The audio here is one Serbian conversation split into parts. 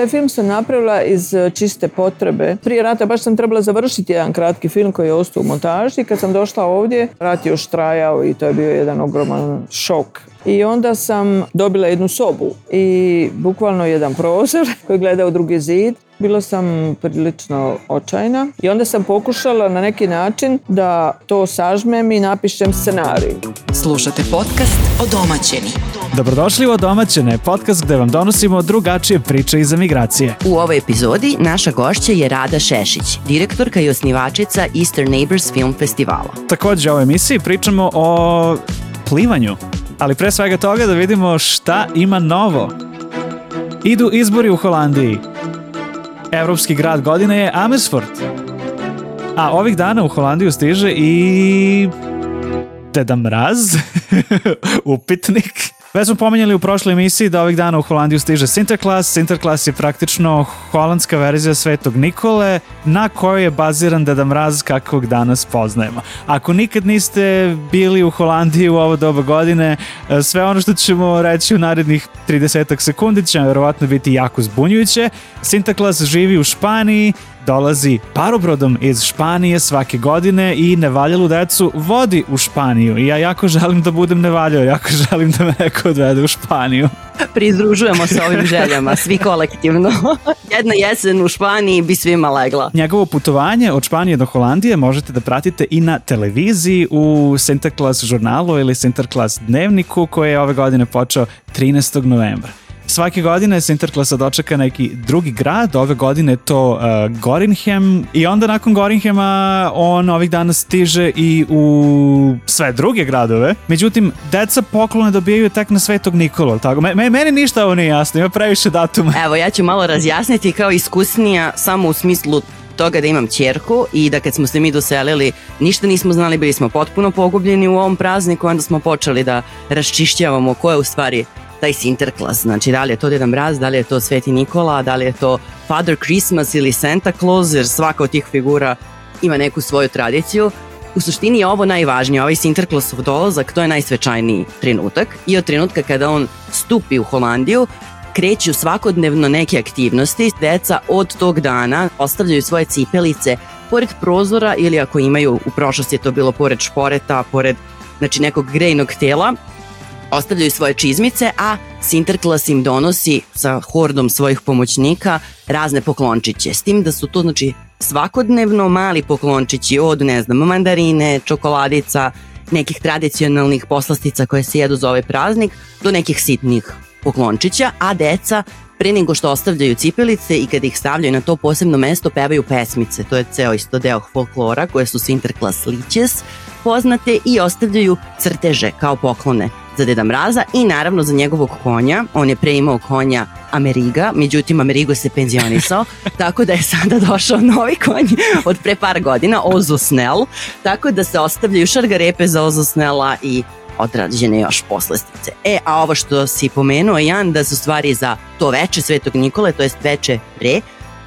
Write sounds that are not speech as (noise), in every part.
Taj film sam napravila iz e, čiste potrebe. Prije rata baš sam trebala završiti jedan kratki film koji je ostao u montaži. Kad sam došla ovdje, rat je još trajao i to je bio jedan ogroman šok. I onda sam dobila jednu sobu i bukvalno jedan prozor (laughs) koji gleda u drugi zid bila sam prilično očajna i onda sam pokušala na neki način da to sažmem i napišem scenarij. Slušate podcast o domaćeni. Dobrodošli u Odomaćene, podcast gde vam donosimo drugačije priče iz emigracije. U ovoj epizodi naša gošća je Rada Šešić, direktorka i osnivačica Eastern Neighbors Film Festivala. Takođe u ovoj emisiji pričamo o plivanju, ali pre svega toga da vidimo šta ima novo. Idu izbori u Holandiji, Evropski grad godine je Amersfoort. A ovih dana u Holandiju stiže i Deda Mraz, (laughs) upitnik. Već smo pominjali u prošloj emisiji da ovih dana u Holandiju stiže Sinterklas. Sinterklas je praktično holandska verzija Svetog Nikole na kojoj je baziran Deda Mraz kakvog danas poznajemo. Ako nikad niste bili u Holandiji u ovo doba godine, e, sve ono što ćemo reći u narednih 30 sekundi će vjerovatno biti jako zbunjujuće. Sinterklas živi u Španiji dolazi parobrodom iz Španije svake godine i nevaljalu decu vodi u Španiju. I ja jako želim da budem nevaljao, jako želim da me neko odvede u Španiju. Pridružujemo se ovim željama, svi kolektivno. (laughs) Jedna jesen u Španiji bi svima legla. Njegovo putovanje od Španije do Holandije možete da pratite i na televiziji u Sinterklas žurnalu ili Sinterklas dnevniku koji je ove godine počeo 13. novembra. Svake godine se Interklasa dočeka neki drugi grad, ove godine to uh, Gorinhem i onda nakon Gorinhema on ovih dana stiže i u sve druge gradove. Međutim, deca poklone dobijaju tek na Svetog Nikolu, tako? Me, meni ništa ovo nije jasno, ima previše datuma. Evo, ja ću malo razjasniti kao iskusnija samo u smislu toga da imam čerku i da kad smo se mi doselili ništa nismo znali, bili smo potpuno pogubljeni u ovom prazniku, onda smo počeli da raščišćavamo ko je u stvari taj Sinterklas, znači da li je to Dedan Mraz, da li je to Sveti Nikola, da li je to Father Christmas ili Santa Claus, jer svaka od tih figura ima neku svoju tradiciju. U suštini je ovo najvažnije, ovaj Sinterklasov dolazak, to je najsvečajniji trenutak i od trenutka kada on stupi u Holandiju, kreću svakodnevno neke aktivnosti. Deca od tog dana ostavljaju svoje cipelice pored prozora ili ako imaju, u prošlosti je to bilo pored šporeta, pored znači nekog grejnog tela ostavljaju svoje čizmice, a Sinterklas im donosi sa hordom svojih pomoćnika razne poklončiće. S tim da su to znači svakodnevno mali poklončići od ne znam mandarine, čokoladica, nekih tradicionalnih poslastica koje se jedu za ovaj praznik do nekih sitnih poklončića, a deca pre nego što ostavljaju cipelice i kad ih stavljaju na to posebno mesto pevaju pesmice. To je ceo isto deo folklora koje su Sinterklas Liches poznate i ostavljaju crteže kao poklone za Deda Mraza i naravno za njegovog konja. On je preimao konja Ameriga, međutim Amerigo se penzionisao, (laughs) tako da je sada došao novi konj od pre par godina, Snell, tako da se ostavljaju šargarepe za Snella i odrađene još poslastice. E, a ovo što si pomenuo, Jan, da su stvari za to veče Svetog Nikole, to je veče pre,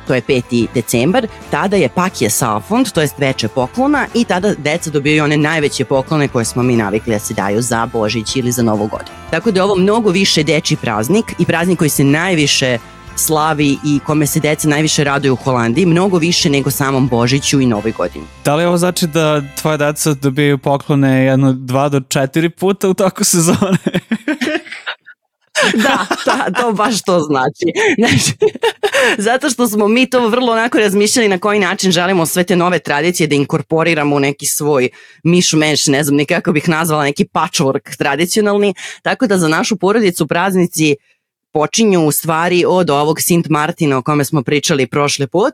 to je 5. decembar, tada je pakje Salfond, to je veće poklona i tada deca dobijaju one najveće poklone koje smo mi navikli da se daju za Božić ili za Novu godinu. Tako da je ovo mnogo više deči praznik i praznik koji se najviše slavi i kome se deca najviše raduju u Holandiji, mnogo više nego samom Božiću i Novoj godini. Da li ovo znači da tvoje deca dobijaju poklone jedno dva do četiri puta u toku sezone? (laughs) da, da, to baš to znači. (laughs) znači. Zato što smo mi to vrlo onako razmišljali na koji način želimo sve te nove tradicije da inkorporiramo u neki svoj miš-meš, ne znam ni kako bih nazvala, neki patchwork tradicionalni. Tako da za našu porodicu praznici počinju u stvari od ovog Sint Martina o kome smo pričali prošli put,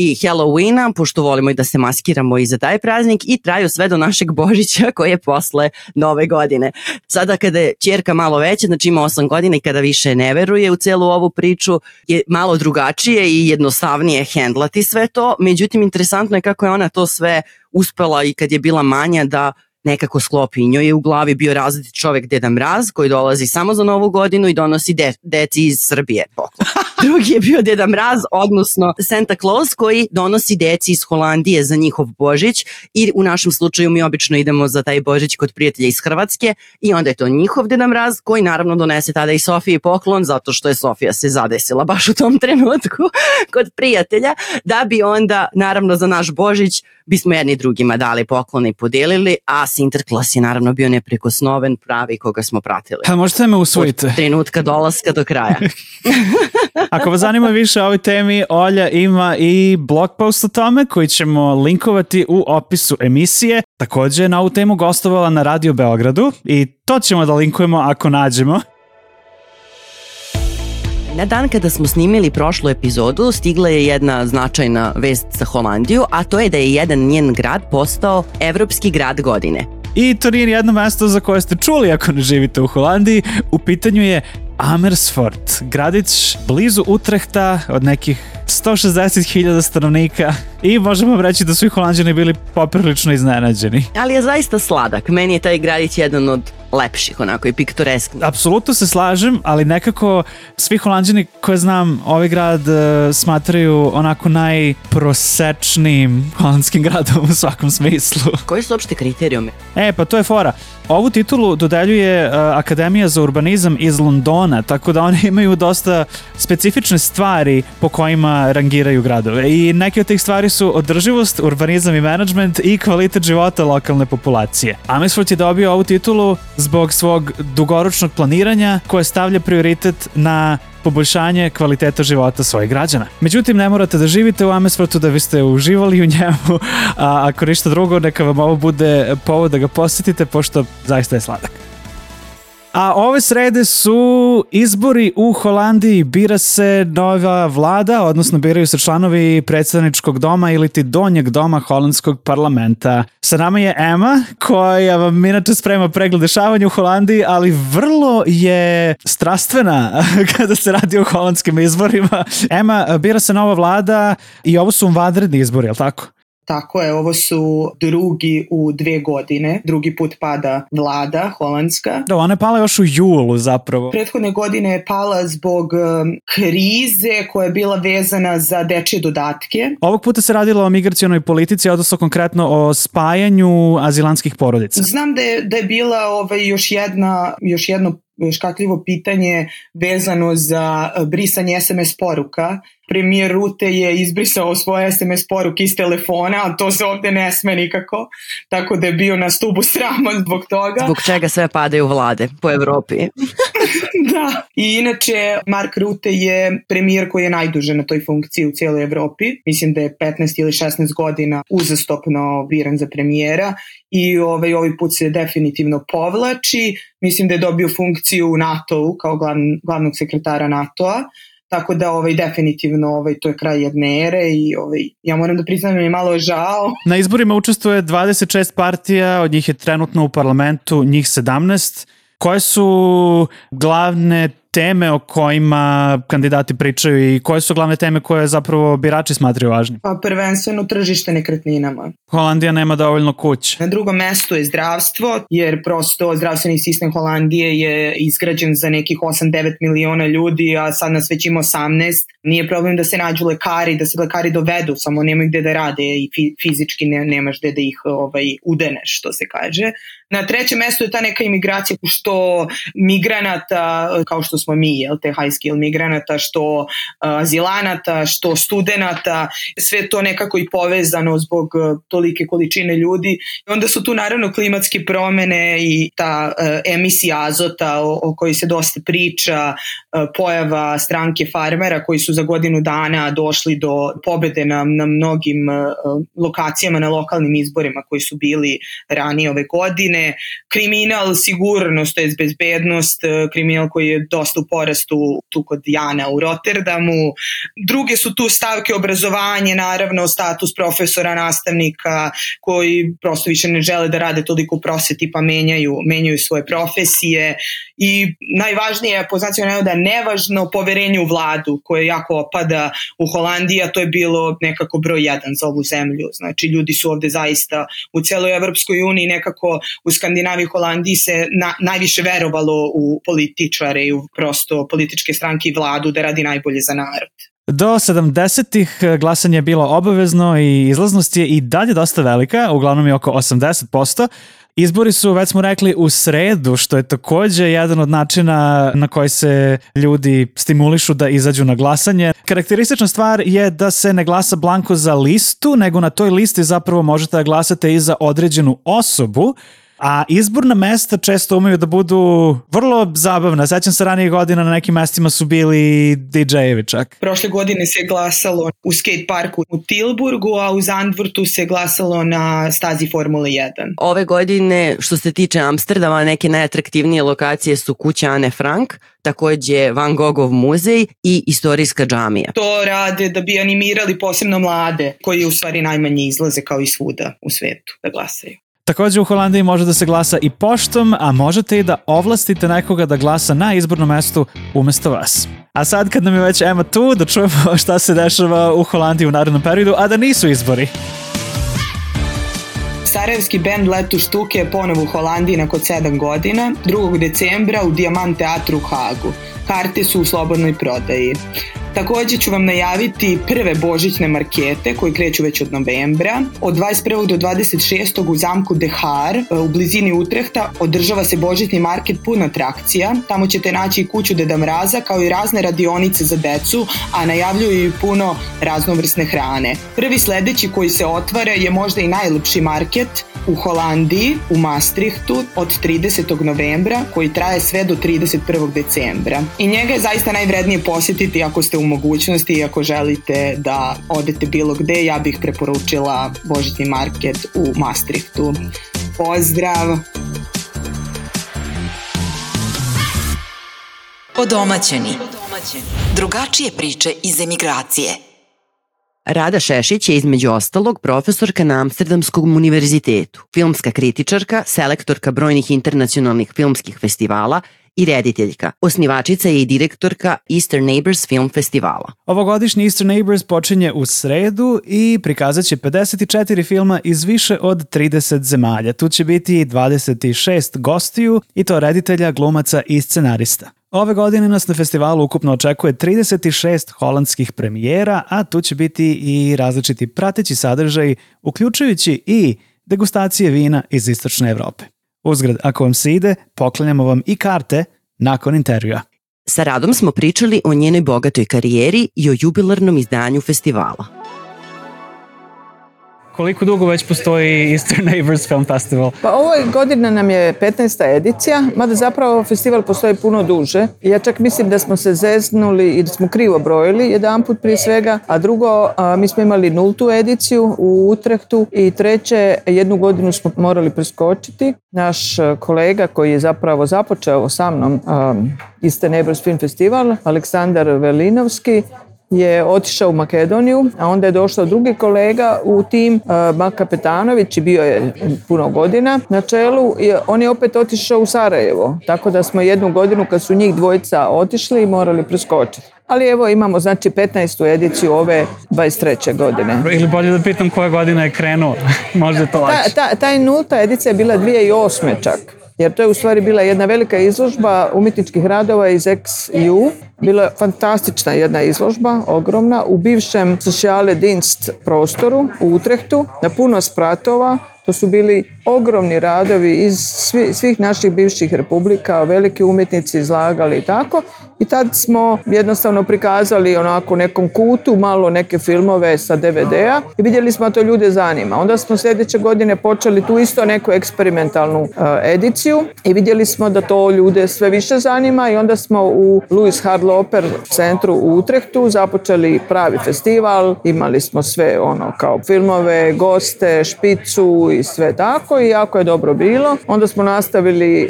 i Halloweena, pošto volimo i da se maskiramo i za taj praznik i traju sve do našeg Božića koji je posle nove godine. Sada kada je čerka malo veća, znači ima 8 godina i kada više ne veruje u celu ovu priču, je malo drugačije i jednostavnije hendlati sve to. Međutim, interesantno je kako je ona to sve uspela i kad je bila manja da nekako sklopi. Njoj je u glavi bio različit čovek Deda Mraz koji dolazi samo za novu godinu i donosi deci iz Srbije (laughs) drugi je bio Deda Mraz, odnosno Santa Claus koji donosi deci iz Holandije za njihov Božić i u našem slučaju mi obično idemo za taj Božić kod prijatelja iz Hrvatske i onda je to njihov Deda Mraz koji naravno donese tada i Sofiji poklon zato što je Sofija se zadesila baš u tom trenutku (laughs) kod prijatelja da bi onda naravno za naš Božić bismo jedni drugima dali poklone i podelili, a Sinterklas je naravno bio neprekosnoven pravi koga smo pratili. A možete me usvojiti? Od trenutka dolaska do kraja. (laughs) Ako vas zanima više o ovoj temi, Olja ima i blog post o tome koji ćemo linkovati u opisu emisije. Također je na ovu temu gostovala na Radio Beogradu i to ćemo da linkujemo ako nađemo. Na dan kada smo snimili prošlu epizodu stigla je jedna značajna vest za Holandiju, a to je da je jedan njen grad postao Evropski grad godine. I to nije jedno mesto za koje ste čuli ako ne živite u Holandiji. U pitanju je Amersfoort, gradić blizu Utrehta od nekih 160.000 stanovnika i možemo reći da su i Holanđani bili poprilično iznenađeni. Ali je zaista sladak, meni je taj gradić jedan od lepših onako i piktoreski. Apsolutno se slažem, ali nekako svi holanđani koje znam ovaj grad e, smatraju onako najprosečnijim holandskim gradom u svakom smislu. Koji su opšte kriterijume? E, pa to je fora. Ovu titulu dodeljuje e, Akademija za urbanizam iz Londona, tako da oni (laughs) imaju dosta specifične stvari po kojima rangiraju gradove. I neke od tih stvari su održivost, urbanizam i management i kvalitet života lokalne populacije. Amesford je dobio ovu titulu zbog svog dugoročnog planiranja koje stavlja prioritet na poboljšanje kvaliteta života svojih građana. Međutim, ne morate da živite u Amesfortu da biste uživali u njemu, (laughs) a ako ništa drugo, neka vam ovo bude povod da ga posjetite, pošto zaista je sladak. A ove srede su izbori u Holandiji, bira se nova vlada, odnosno biraju se članovi predsjedničkog doma ili ti donjeg doma holandskog parlamenta. Sa nama je Ema koja vam inače sprema pregled dešavanja u Holandiji, ali vrlo je strastvena (laughs) kada se radi o holandskim izborima. Ema, bira se nova vlada i ovo su vanredni izbori, je tako? Tako je, ovo su drugi u dvije godine, drugi put pada vlada holandska. Da, ona je pala još u julu zapravo. Prethodne godine je pala zbog um, krize koja je bila vezana za dečje dodatke. Ovog puta se radilo o migracijonoj politici, odnosno konkretno o spajanju azilanskih porodica. Znam da je, da je bila ovaj, još, jedna, još jedno škakljivo pitanje vezano za e, brisanje SMS poruka. Premijer Rute je izbrisao svoje SMS poruke iz telefona, a to se ovdje ne sme nikako, tako da je bio na stubu (laughs) srama zbog toga. Zbog čega sve padaju vlade po Europi. (laughs) da. I inače, Mark Rute je premijer koji je najduže na toj funkciji u cijeloj Europi. Mislim da je 15 ili 16 godina uzastopno biran za premijera i ovaj, ovaj put se definitivno povlači. Mislim da je dobio funkciju u NATO-u kao glavnog sekretara NATO-a, tako da ovaj, definitivno ovaj, to je kraj jedne ere i ovaj, ja moram da priznam da mi je malo žao. Na izborima učestvuje 26 partija, od njih je trenutno u parlamentu njih 17. Koje su glavne teme o kojima kandidati pričaju i koje su glavne teme koje zapravo birači smatraju važnim? Pa prvenstveno tržište nekretninama. Holandija nema dovoljno kuć. Na drugom mestu je zdravstvo, jer prosto zdravstveni sistem Holandije je izgrađen za nekih 8-9 miliona ljudi, a sad nas već ima 18. Nije problem da se nađu lekari, da se lekari dovedu, samo nemaju gde da rade i fizički nemaš gde da ih ovaj, udene, što se kaže. Na trećem mjestu je ta neka imigracija što migranata, kao što smo mi, jel te high skill migranata, što azilanata, što studenata, sve to nekako i povezano zbog tolike količine ljudi. Onda su tu naravno klimatske promjene i ta emisija azota o, kojoj se dosta priča, pojava stranke farmera koji su za godinu dana došli do pobjede na, na mnogim lokacijama, na lokalnim izborima koji su bili ranije ove godine kriminal, sigurnost, to je bezbednost, e, kriminal koji je dosta u porastu tu kod Jana u Rotterdamu. Druge su tu stavke obrazovanje, naravno status profesora, nastavnika koji prosto više ne žele da rade toliko u prosjeti pa menjaju, menjaju svoje profesije i najvažnije je po da nevažno poverenje u vladu koje jako opada u Holandiji, a to je bilo nekako broj jedan za ovu zemlju. Znači ljudi su ovde zaista u celoj Evropskoj uniji nekako u Skandinaviji i Holandiji se najviše verovalo u političare i u prosto političke stranke i vladu da radi najbolje za narod. Do 70-ih eh, glasanje je bilo obavezno i izlaznost je i dalje dosta velika, uglavnom je oko 80%. Izbori su, već smo rekli, u sredu, što je takođe jedan od načina na koji se ljudi stimulišu da izađu na glasanje. Karakteristična stvar je da se ne glasa blanko za listu, nego na toj listi zapravo možete da glasate i za određenu osobu, a izborna mesta često umeju da budu vrlo zabavna. Sećam se ranije godina na nekim mestima su bili DJ-evi čak. Prošle godine se glasalo u skate parku u Tilburgu, a u Zandvrtu se glasalo na stazi Formule 1. Ove godine, što se tiče Amsterdama, neke najatraktivnije lokacije su kuća Anne Frank, takođe Van Gogov muzej i istorijska džamija. To rade da bi animirali posebno mlade, koji u stvari najmanje izlaze kao i svuda u svetu da glasaju. Također u Holandiji može da se glasa i poštom, a možete i da ovlastite nekoga da glasa na izbornom mestu umjesto vas. A sad kad nam je već Ema tu, da čujemo (laughs) šta se dešava u Holandiji u narednom periodu, a da nisu izbori. Sarajevski band Letu Štuke je ponovo u Holandiji nakon 7 godina, 2. decembra u Diamant teatru u Hagu. Karte su u slobodnoj prodaji. Također ću vam najaviti prve božićne markete koji kreću već od novembra. Od 21. do 26. u zamku Dehar e, u blizini Utrehta održava se božićni market puna atrakcija. Tamo ćete naći i kuću Deda Mraza kao i razne radionice za decu, a najavljuju i puno raznovrsne hrane. Prvi sljedeći koji se otvara je možda i najljepši market u Holandiji, u Maastrichtu od 30. novembra koji traje sve do 31. decembra. I njega je zaista najvrednije posjetiti ako ste u mogućnosti i ako želite da odete bilo gde, ja bih preporučila Božićni market u Maastrichtu. Pozdrav! Odomaćeni. Drugačije priče iz emigracije. Rada Šešić je između ostalog profesorka na Amsterdamskom univerzitetu, filmska kritičarka, selektorka brojnih internacionalnih filmskih festivala, i rediteljka. Osnivačica i direktorka Easter Neighbors Film Festivala. Ovogodišnji Easter Neighbors počinje u sredu i prikazat će 54 filma iz više od 30 zemalja. Tu će biti 26 gostiju i to reditelja, glumaca i scenarista. Ove godine nas na festivalu ukupno očekuje 36 holandskih premijera, a tu će biti i različiti prateći sadržaj, uključujući i degustacije vina iz Istočne Evrope. Uzgrad, ako vam se ide, poklanjamo vam i karte nakon intervjua. Sa Radom smo pričali o njenoj bogatoj karijeri i o jubilarnom izdanju festivala koliko dugo već postoji Eastern (laughs) Neighbors Film Festival? Pa ovo godina nam je 15. edicija, mada zapravo festival postoji puno duže. Ja čak mislim da smo se zeznuli i da smo krivo brojili jedan put prije svega, a drugo mi smo imali nultu ediciju u Utrehtu i treće jednu godinu smo morali preskočiti. Naš e, kolega koji je zapravo započeo sa mnom Eastern Neighbors Film Festival, Aleksandar Velinovski, je otišao u Makedoniju, a onda je došao drugi kolega u tim, Maka Petanović i bio je puno godina na čelu, on je opet otišao u Sarajevo, tako da smo jednu godinu kad su njih dvojica otišli i morali preskočiti. Ali evo imamo znači 15. ediciju ove 23. godine. Ili bolje da pitam koja godina je krenuo, (laughs) možda to ta, ta, taj nulta edicija je bila 2008. čak jer to je u stvari bila jedna velika izložba umjetničkih radova iz XU. Bila je fantastična jedna izložba, ogromna, u bivšem Sociale Dienst prostoru u Utrehtu, na puno spratova, to su bili ogromni radovi iz svih naših bivših republika, veliki umjetnici izlagali i tako. I tad smo jednostavno prikazali onako u nekom kutu malo neke filmove sa DVD-a i vidjeli smo da to ljude zanima. Onda smo sljedeće godine počeli tu isto neku eksperimentalnu e, ediciju i vidjeli smo da to ljude sve više zanima i onda smo u Louis Hardloper centru u Utrechtu započeli pravi festival, imali smo sve ono kao filmove, goste, špicu i sve tako i jako je dobro bilo. Onda smo nastavili e,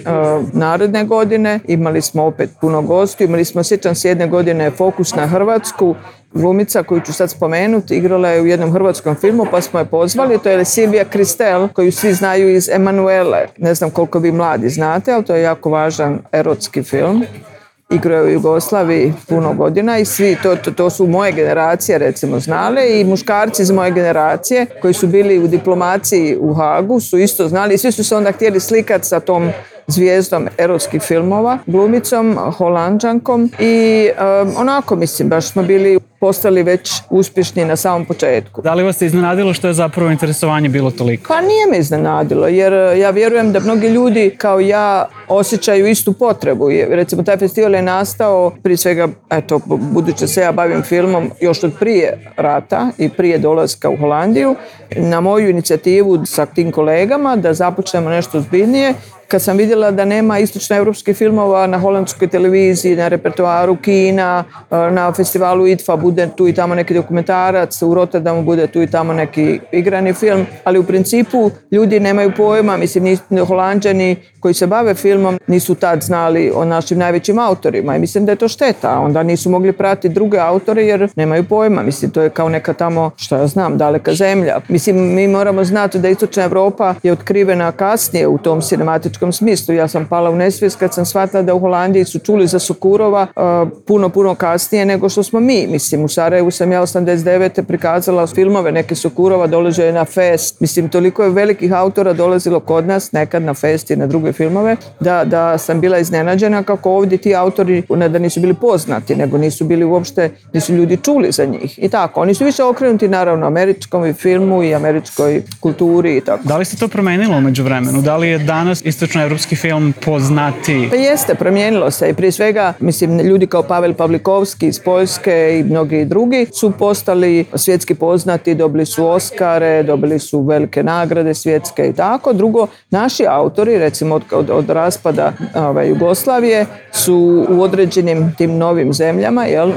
naredne godine, imali smo opet puno gostiju, Imali smo, sjećam se, jedne godine Fokus na Hrvatsku, glumica koju ću sad spomenuti, igrala je u jednom hrvatskom filmu pa smo je pozvali, to je Silvija Kristel koju svi znaju iz Emanuele, ne znam koliko vi mladi znate, ali to je jako važan erotski film. igro je u Jugoslaviji puno godina i svi, to, to, to su moje generacije recimo znale i muškarci iz moje generacije koji su bili u diplomaciji u Hagu su isto znali i svi su se onda htjeli slikati sa tom zvijezdom erotskih filmova, glumicom, holandžankom i onako mislim baš smo bili postali već uspješni na samom početku. Da li vas je iznenadilo što je zapravo interesovanje bilo toliko? Pa nije me iznenadilo jer eh, ja vjerujem da mnogi ljudi kao ja osjećaju istu potrebu. Recimo taj festival je nastao prije svega, eto, budući se ja bavim filmom još od prije rata i prije dolaska u Holandiju, na moju inicijativu sa tim kolegama da započnemo nešto zbiljnije kad sam vidjela da nema istočnoevropskih filmova na holandskoj televiziji, na repertoaru kina, eh, na festivalu ITFA bude tu i tamo neki dokumentarac, u Rotterdamu bude tu i tamo neki igrani film, ali u principu ljudi nemaju pojma, mislim nisu koji se bave filmom nisu tad znali o našim najvećim autorima i mislim da je to šteta, onda nisu mogli pratiti druge autore jer nemaju pojma, mislim to je kao neka tamo, što ja znam, daleka zemlja. Mislim mi moramo znati da istočna Europa je otkrivena kasnije u tom cinematičkom fizičkom smislu. Ja sam pala u nesvijest kad sam shvatila da u Holandiji su čuli za Sokurova e, puno, puno kasnije nego što smo mi. Mislim, u Sarajevu sam ja 89. prikazala filmove neke Sokurova, dolaže na fest. Mislim, toliko je velikih autora dolazilo kod nas, nekad na fest i na druge filmove, da, da sam bila iznenađena kako ovdje ti autori ne da nisu bili poznati, nego nisu bili uopšte, nisu ljudi čuli za njih. I tako, oni su više okrenuti naravno američkom i filmu i američkoj kulturi i tako. Da li se to promenilo među vremenu? Da li je danas isto evropski film poznati? Pa jeste, promijenilo se i prije svega, mislim, ljudi kao Pavel Pavlikovski iz Poljske i mnogi drugi su postali svjetski poznati, dobili su Oskare, dobili su velike nagrade svjetske i tako. Drugo, naši autori, recimo od, od, od raspada ovaj, Jugoslavije, su u određenim tim novim zemljama jel,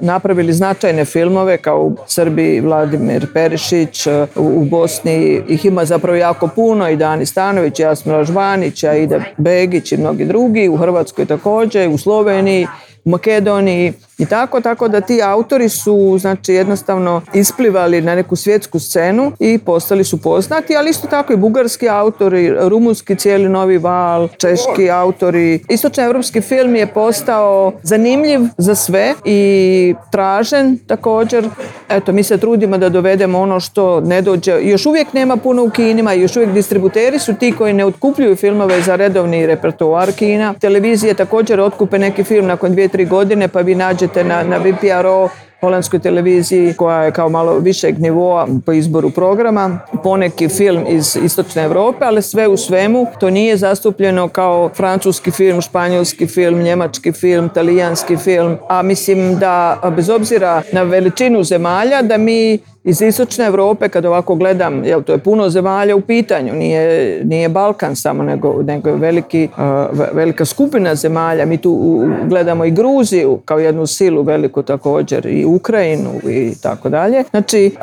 napravili značajne filmove kao u Srbiji Vladimir Perišić, u, Bosni ih ima zapravo jako puno i Dani Stanović, još Vanića, ide Begić i mnogi drugi, u Hrvatskoj također, u Sloveniji, u Makedoniji, i tako, tako da ti autori su znači jednostavno isplivali na neku svjetsku scenu i postali su poznati, ali isto tako i bugarski autori, rumunski cijeli novi val, češki autori. Istočni europski film je postao zanimljiv za sve i tražen također. Eto, mi se trudimo da dovedemo ono što ne dođe. Još uvijek nema puno u kinima još uvijek distributeri su ti koji ne otkupljuju filmove za redovni repertoar kina. Televizije također otkupe neki film nakon dvije, tri godine pa vi nađe na, na VPRO, holandskoj televiziji koja je kao malo višeg nivoa po izboru programa, poneki film iz istočne Europe, ali sve u svemu to nije zastupljeno kao francuski film, španjolski film, njemački film, talijanski film, a mislim da bez obzira na veličinu zemalja da mi iz istočne Europe, kad ovako gledam, jel to je puno zemalja u pitanju, nije, nije Balkan samo, nego, nego je veliki, uh, velika skupina zemalja. Mi tu gledamo i Gruziju kao jednu silu veliku također i Ukrajinu i tako dalje. Znači,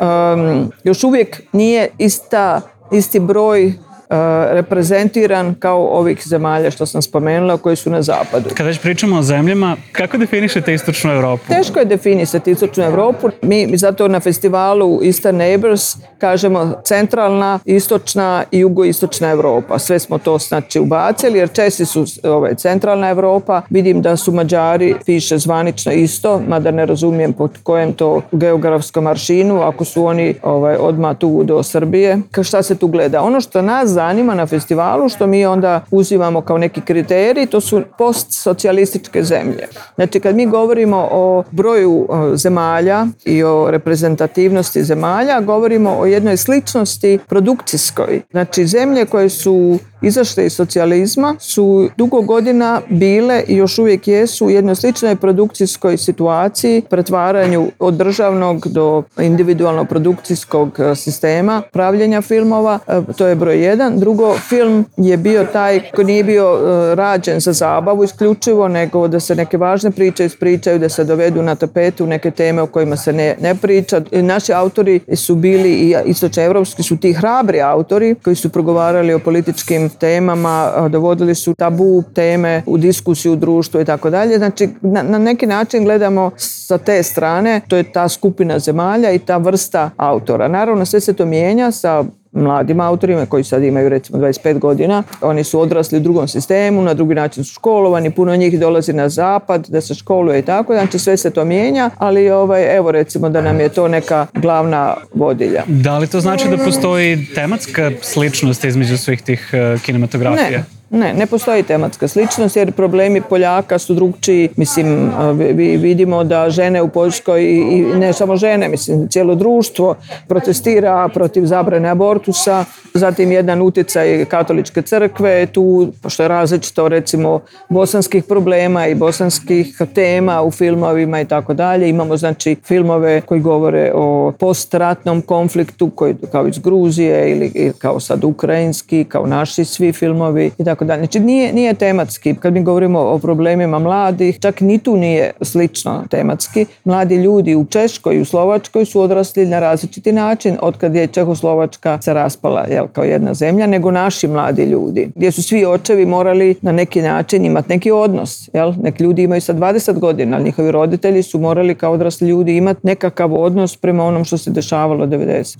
um, još uvijek nije ista isti broj E, reprezentiran kao ovih zemalja što sam spomenula koji su na zapadu. Kada već pričamo o zemljama, kako definišete istočnu Europu? Teško je definisati istočnu Europu. Mi zato na festivalu Eastern Neighbors kažemo centralna, istočna i jugoistočna Europa. Sve smo to znači ubacili jer Česi su ovaj, centralna Europa. Vidim da su Mađari piše zvanično isto, mada ne razumijem pod kojem to geografskom aršinu, ako su oni ovaj, odmah tu do Srbije. Ka šta se tu gleda? Ono što nas zanima na festivalu što mi onda uzivamo kao neki kriterij, to su postsocijalističke zemlje. Znači kad mi govorimo o broju e, zemalja i o reprezentativnosti zemalja, govorimo o jednoj sličnosti produkcijskoj. Znači zemlje koje su izašle iz socijalizma su dugo godina bile i još uvijek jesu u jednoj sličnoj produkcijskoj situaciji, pretvaranju od državnog do individualno produkcijskog e, sistema pravljenja filmova, e, to je broj jedan. Drugo, film je bio taj koji nije bio e, rađen za zabavu isključivo, nego da se neke važne priče ispričaju, da se dovedu na tapetu neke teme o kojima se ne, ne priča. Naši autori su bili i evropski, su ti hrabri autori koji su progovarali o političkim temama, dovodili su tabu teme u diskusiju u društvu i tako dalje. Znači, na, na neki način gledamo sa te strane, to je ta skupina zemalja i ta vrsta autora. Naravno, sve se to mijenja sa mladim autorima koji sad imaju recimo 25 godina. Oni su odrasli u drugom sistemu, na drugi način su školovani, puno njih dolazi na zapad da se školuje i tako, znači sve se to mijenja, ali ovaj, evo recimo da nam je to neka glavna vodilja. Da li to znači da postoji tematska sličnost između svih tih e, kinematografija? Ne, ne postoji tematska sličnost jer problemi Poljaka su drugčiji. Mislim, vidimo da žene u Poljskoj i ne samo žene, mislim, cijelo društvo protestira protiv zabrane abortusa. Zatim jedan utjecaj katoličke crkve tu, pošto je različito recimo bosanskih problema i bosanskih tema u filmovima i tako dalje. Imamo znači filmove koji govore o postratnom konfliktu koji, kao iz Gruzije ili kao sad ukrajinski, kao naši svi filmovi i tako tako Znači nije, nije tematski. Kad mi govorimo o problemima mladih, čak ni tu nije slično tematski. Mladi ljudi u Češkoj i u Slovačkoj su odrasli na različiti način od kad je Čehoslovačka se raspala jel, kao jedna zemlja, nego naši mladi ljudi, gdje su svi očevi morali na neki način imati neki odnos. Jel? Nek ljudi imaju sa 20 godina, ali njihovi roditelji su morali kao odrasli ljudi imati nekakav odnos prema onom što se dešavalo 90.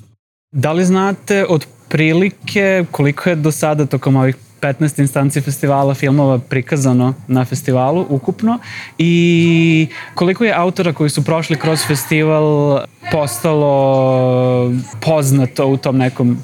Da li znate od prilike koliko je do sada tokom ovih 15 instanci festivala filmova prikazano na festivalu ukupno i koliko je autora koji su prošli kroz festival postalo poznato u tom nekom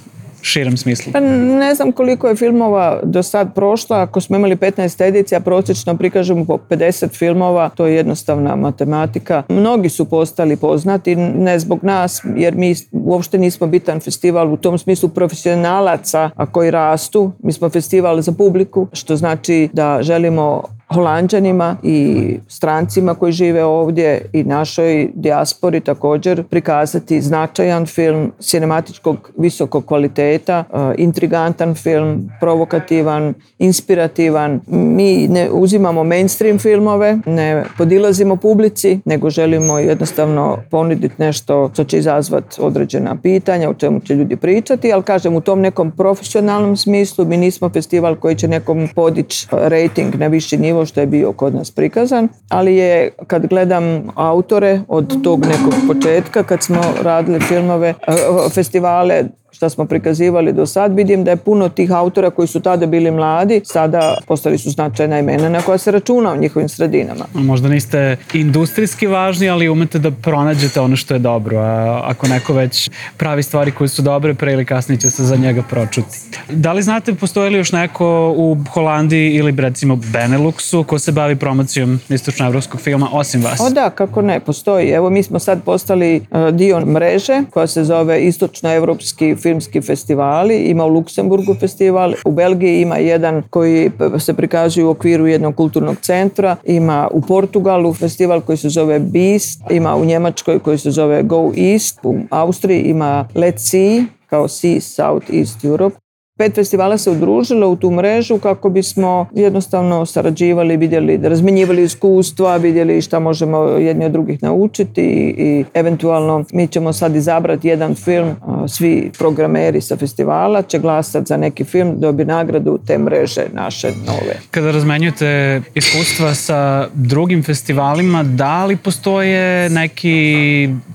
širem smislu? Pa ne znam koliko je filmova do sad prošlo. Ako smo imali 15 edicija, prosječno prikažemo po 50 filmova. To je jednostavna matematika. Mnogi su postali poznati, ne zbog nas, jer mi uopšte nismo bitan festival u tom smislu profesionalaca a koji rastu. Mi smo festival za publiku, što znači da želimo Holanđanima i strancima koji žive ovdje i našoj dijaspori također prikazati značajan film cinematičkog visokog kvaliteta, e, intrigantan film, provokativan, inspirativan. Mi ne uzimamo mainstream filmove, ne podilazimo publici, nego želimo jednostavno ponuditi nešto što će izazvati određena pitanja, o čemu će ljudi pričati, ali kažem u tom nekom profesionalnom smislu mi nismo festival koji će nekom podići rating na viši nivo što je bio kod nas prikazan, ali je kad gledam autore od tog nekog početka kad smo radili filmove, eh, eh, festivale što smo prikazivali do sad, vidim da je puno tih autora koji su tada bili mladi, sada postali su značajna imena na koja se računa u njihovim sredinama. Možda niste industrijski važni, ali umete da pronađete ono što je dobro. ako neko već pravi stvari koje su dobre, pre ili kasnije će se za njega pročuti. Da li znate, postoji li još neko u Holandiji ili recimo Beneluxu ko se bavi promocijom istočnoevropskog filma osim vas? O da, kako ne, postoji. Evo mi smo sad postali e, dio mreže koja se zove Istočnoevropski filmski festivali, ima u Luksemburgu festival, u Belgiji ima jedan koji se prikazuje u okviru jednog kulturnog centra, ima u Portugalu festival koji se zove Beast, ima u Njemačkoj koji se zove Go East, u Austriji ima Let's See, kao Sea South East Europe. Pet festivala se udružilo u tu mrežu kako bismo jednostavno sarađivali, vidjeli, razminjivali iskustva, vidjeli šta možemo jedni od drugih naučiti i eventualno mi ćemo sad izabrati jedan film, svi programeri sa festivala će glasati za neki film, dobi nagradu te mreže naše nove. Kada razmenjujete iskustva sa drugim festivalima, da li postoje neki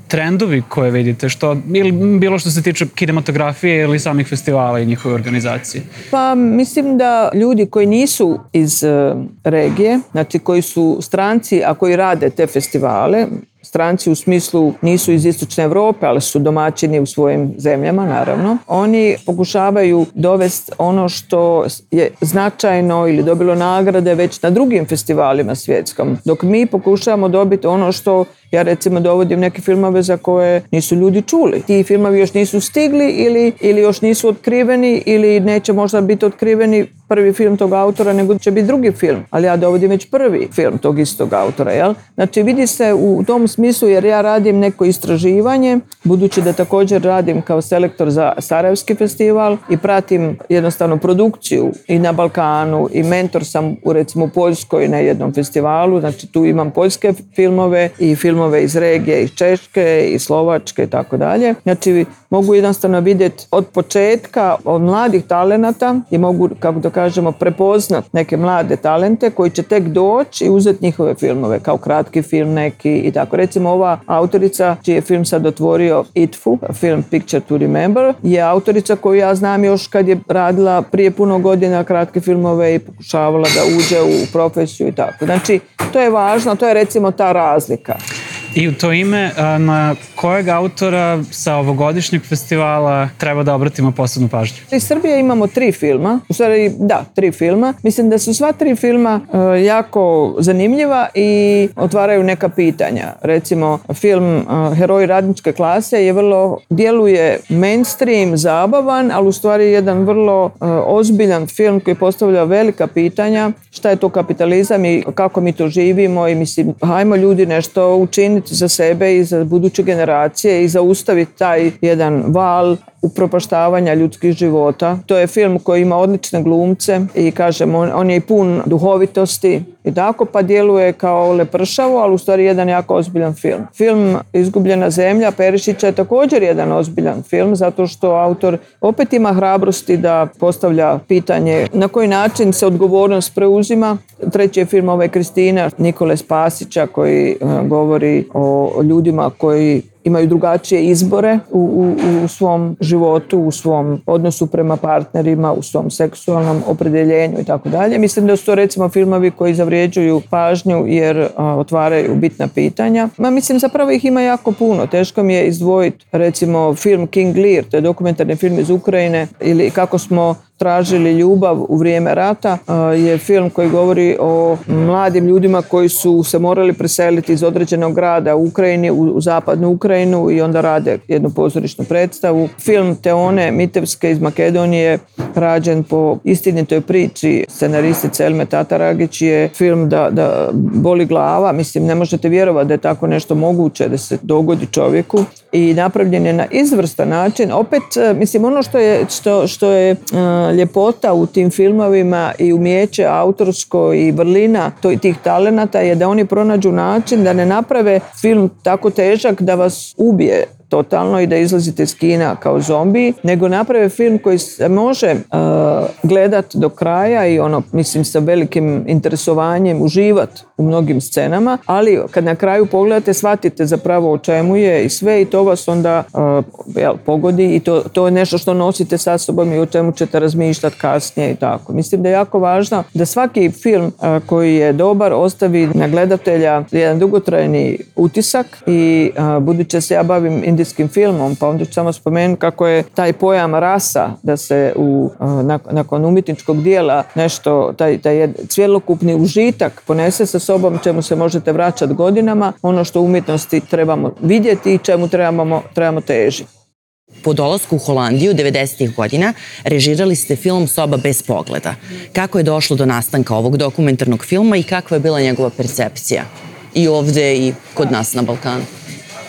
trendovi koje vidite, što, ili bilo što se tiče kinematografije ili samih festivala i njihove organizacije? organizacije? Pa mislim da ljudi koji nisu iz eh, regije, znači koji su stranci, a koji rade te festivale, stranci u smislu nisu iz istočne Europe, ali su domaćini u svojim zemljama naravno. Oni pokušavaju dovesti ono što je značajno ili dobilo nagrade već na drugim festivalima svjetskom, dok mi pokušavamo dobiti ono što ja recimo dovodim neke filmove za koje nisu ljudi čuli. Ti filmovi još nisu stigli ili, ili još nisu otkriveni ili neće možda biti otkriveni prvi film tog autora, nego će biti drugi film. Ali ja dovodim već prvi film tog istog autora, jel? Znači vidi se u tom smislu jer ja radim neko istraživanje, budući da također radim kao selektor za Sarajevski festival i pratim jednostavno produkciju i na Balkanu i mentor sam u recimo Poljskoj na jednom festivalu, znači tu imam poljske filmove i filmove iz regije, iz Češke, i Slovačke i tako dalje. Znači mogu jednostavno vidjeti od početka, od mladih talenata i mogu, kako da kažemo, prepoznat neke mlade talente koji će tek doći i uzeti njihove filmove, kao kratki film neki i tako. Recimo ova autorica čiji je film sad otvorio ITFU, film Picture to Remember, je autorica koju ja znam još kad je radila prije puno godina kratke filmove i pokušavala da uđe u profesiju i tako. Znači, to je važno, to je recimo ta razlika. I u to ime, na kojeg autora sa ovogodišnjeg festivala treba da obratimo posebnu pažnju? Iz Srbije imamo tri filma, u stvari da, tri filma. Mislim da su sva tri filma e, jako zanimljiva i otvaraju neka pitanja. Recimo, film e, Heroji radničke klase je vrlo, djeluje mainstream, zabavan, ali u stvari jedan vrlo e, ozbiljan film koji postavlja velika pitanja šta je to kapitalizam i kako mi to živimo i mislim, hajmo ljudi nešto učiniti za sebe i za buduće generacije i zaustaviti taj jedan val upropaštavanja ljudskih života. To je film koji ima odlične glumce i kažem, on, je i pun duhovitosti i tako pa djeluje kao lepršavo, ali u stvari jedan jako ozbiljan film. Film Izgubljena zemlja Perišića je također jedan ozbiljan film zato što autor opet ima hrabrosti da postavlja pitanje na koji način se odgovornost preuzima. Treći je film ove Kristina Nikole Spasića koji eh, govori o ljudima koji imaju drugačije izbore u, svom životu, u svom odnosu prema partnerima, u svom seksualnom opredjeljenju i tako dalje. Mislim da su to recimo filmovi koji zavrijeđuju pažnju jer otvaraju bitna pitanja. Ma mislim zapravo ih ima jako puno. Teško mi je izdvojiti recimo film King Lear, to je dokumentarni film iz Ukrajine ili kako smo tražili ljubav u vrijeme rata je film koji govori o mladim ljudima koji su se morali preseliti iz određenog grada u Ukrajini, u, zapadnu Ukrajinu i onda rade jednu pozorišnu predstavu. Film Teone Mitevske iz Makedonije rađen po istinitoj priči scenaristice Elme Tataragić je film da, da boli glava. Mislim, ne možete vjerovati da je tako nešto moguće da se dogodi čovjeku i napravljen je na izvrstan način. Opet, e, mislim, ono što je, što, što je e, ljepota u tim filmovima i umijeće autorsko i vrlina tih talenata je da oni pronađu način da ne naprave film tako težak da vas ubije totalno i da izlazite iz kina kao zombi, nego naprave film koji se može uh, gledat do kraja i ono, mislim, sa velikim interesovanjem uživat u mnogim scenama, ali kad na kraju pogledate, shvatite zapravo o čemu je i sve i to vas onda uh, pogodi i to, to je nešto što nosite sa sobom i o čemu ćete razmišljati kasnije i tako. Mislim da je jako važno da svaki film uh, koji je dobar ostavi na gledatelja jedan dugotrajni utisak i uh, budući se ja bavim indijskim filmom, pa onda ću samo spomenuti kako je taj pojam rasa, da se u, nakon umjetničkog dijela nešto, taj, taj cjelokupni užitak ponese sa sobom čemu se možete vraćati godinama, ono što u umjetnosti trebamo vidjeti i čemu trebamo, trebamo težiti. Po dolasku u Holandiju 90. ih godina režirali ste film Soba bez pogleda. Kako je došlo do nastanka ovog dokumentarnog filma i kakva je bila njegova percepcija? I ovdje i kod nas na Balkanu.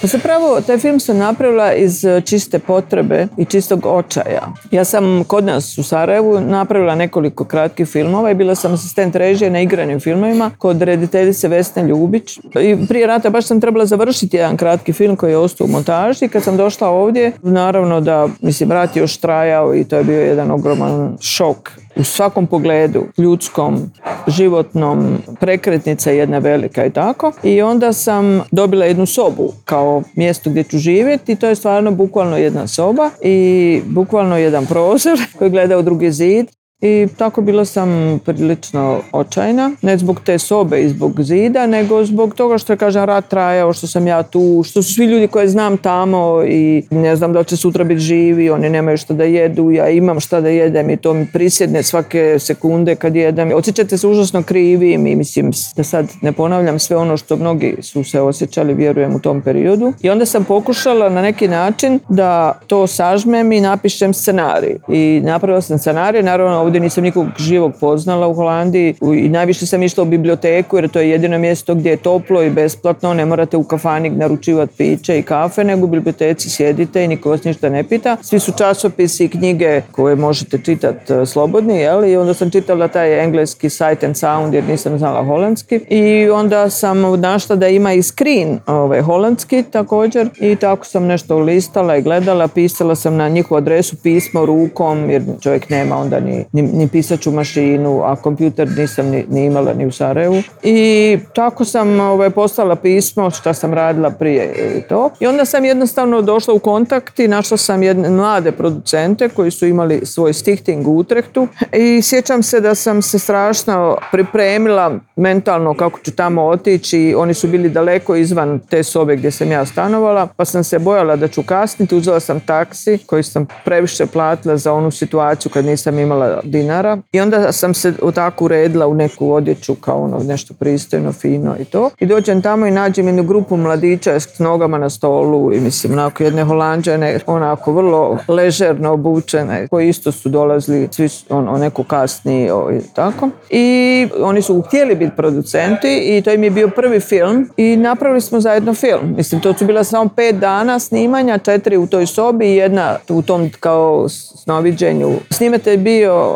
Pa zapravo, taj film sam napravila iz e, čiste potrebe i čistog očaja. Ja sam kod nas u Sarajevu napravila nekoliko kratkih filmova i bila sam asistent režije na igranim filmovima kod rediteljice Vesne Ljubić. I prije rata baš sam trebala završiti jedan kratki film koji je ostao u montaži. Kad sam došla ovdje, naravno da, mislim, rat je još trajao i to je bio jedan ogroman šok u svakom pogledu, ljudskom, životnom, prekretnica jedna velika i tako. I onda sam dobila jednu sobu kao mjestu gdje ću živjeti i to je stvarno bukvalno jedna soba i bukvalno jedan prozor (laughs) koji gleda u drugi zid. I tako bila sam prilično očajna, ne zbog te sobe i zbog zida, nego zbog toga što je, kažem, rat trajao, što sam ja tu, što su svi ljudi koje znam tamo i ne znam da li će sutra biti živi, oni nemaju što da jedu, ja imam šta da jedem i to mi prisjedne svake sekunde kad jedem. Osjećate se užasno krivim i mislim da sad ne ponavljam sve ono što mnogi su se osjećali, vjerujem, u tom periodu. I onda sam pokušala na neki način da to sažmem i napišem scenarij. I napravila sam scenarij, naravno ovdje nisam nikog živog poznala u Holandiji i najviše sam išla u biblioteku jer to je jedino mjesto gdje je toplo i besplatno, ne morate u kafanik naručivati piće i kafe, nego u biblioteci sjedite i niko vas ništa ne pita. Svi su časopisi i knjige koje možete čitati e, slobodni, jel? I onda sam čitala taj engleski Sight and Sound jer nisam znala holandski. I onda sam našla da ima i screen ovaj, holandski također i tako sam nešto listala i gledala, pisala sam na njihovu adresu pismo rukom jer čovjek nema onda ni ni pisaću mašinu, a kompjuter nisam ni, imala ni u Sarajevu. I tako sam ovaj, poslala pismo što sam radila prije to. I onda sam jednostavno došla u kontakt i našla sam jedne mlade producente koji su imali svoj stichting u Utrehtu. I sjećam se da sam se strašno pripremila mentalno kako ću tamo otići. Oni su bili daleko izvan te sobe gdje sam ja stanovala, pa sam se bojala da ću kasniti. Uzela sam taksi koji sam previše platila za onu situaciju kad nisam imala dinara i onda sam se tako uredila u neku odjeću kao ono nešto pristojno, fino i to. I dođem tamo i nađem jednu grupu mladića s nogama na stolu i mislim onako jedne holandžane, onako vrlo ležerno obučene koji isto su dolazili svi ono neko kasnije i tako. I oni su htjeli biti producenti i to im je bio prvi film i napravili smo zajedno film. Mislim to su bila samo pet dana snimanja, četiri u toj sobi i jedna u tom kao snoviđenju. Snimate je bio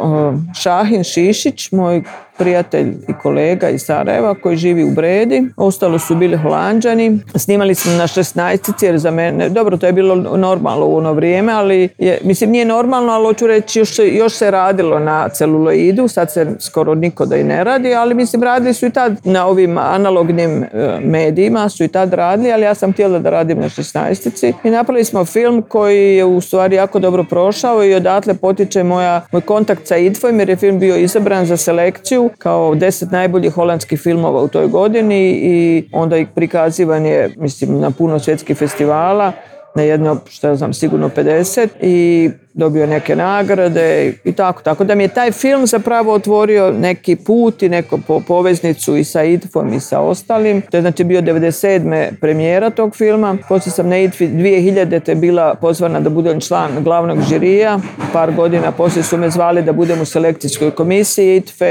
Šahin Šišić, moj prijatelj i kolega iz Sarajeva koji živi u Bredi. Ostalo su bili holanđani. Snimali smo na šesnaest jer za mene, dobro to je bilo normalno u ono vrijeme, ali je, mislim nije normalno, ali hoću reći još se, još se radilo na celuloidu, sad se skoro niko da i ne radi, ali mislim radili su i tad na ovim analognim e, medijima, su i tad radili, ali ja sam htjela da radim na 16.. i napravili smo film koji je u stvari jako dobro prošao i odatle potiče moja, moj kontakt sa Idfom jer je film bio izabran za selekciju kao deset najboljih holandskih filmova u toj godini i onda ih prikazivan je mislim na puno svjetskih festivala na jedno, što ja znam, sigurno 50 i dobio neke nagrade i tako. Tako da mi je taj film zapravo otvorio neki put i neku po poveznicu i sa Itfom i sa ostalim. To je znači bio 97. premijera tog filma. Poslije sam na itf 2000 te bila pozvana da budem član glavnog žirija. Par godina poslije su me zvali da budem u selekcijskoj komisiji itf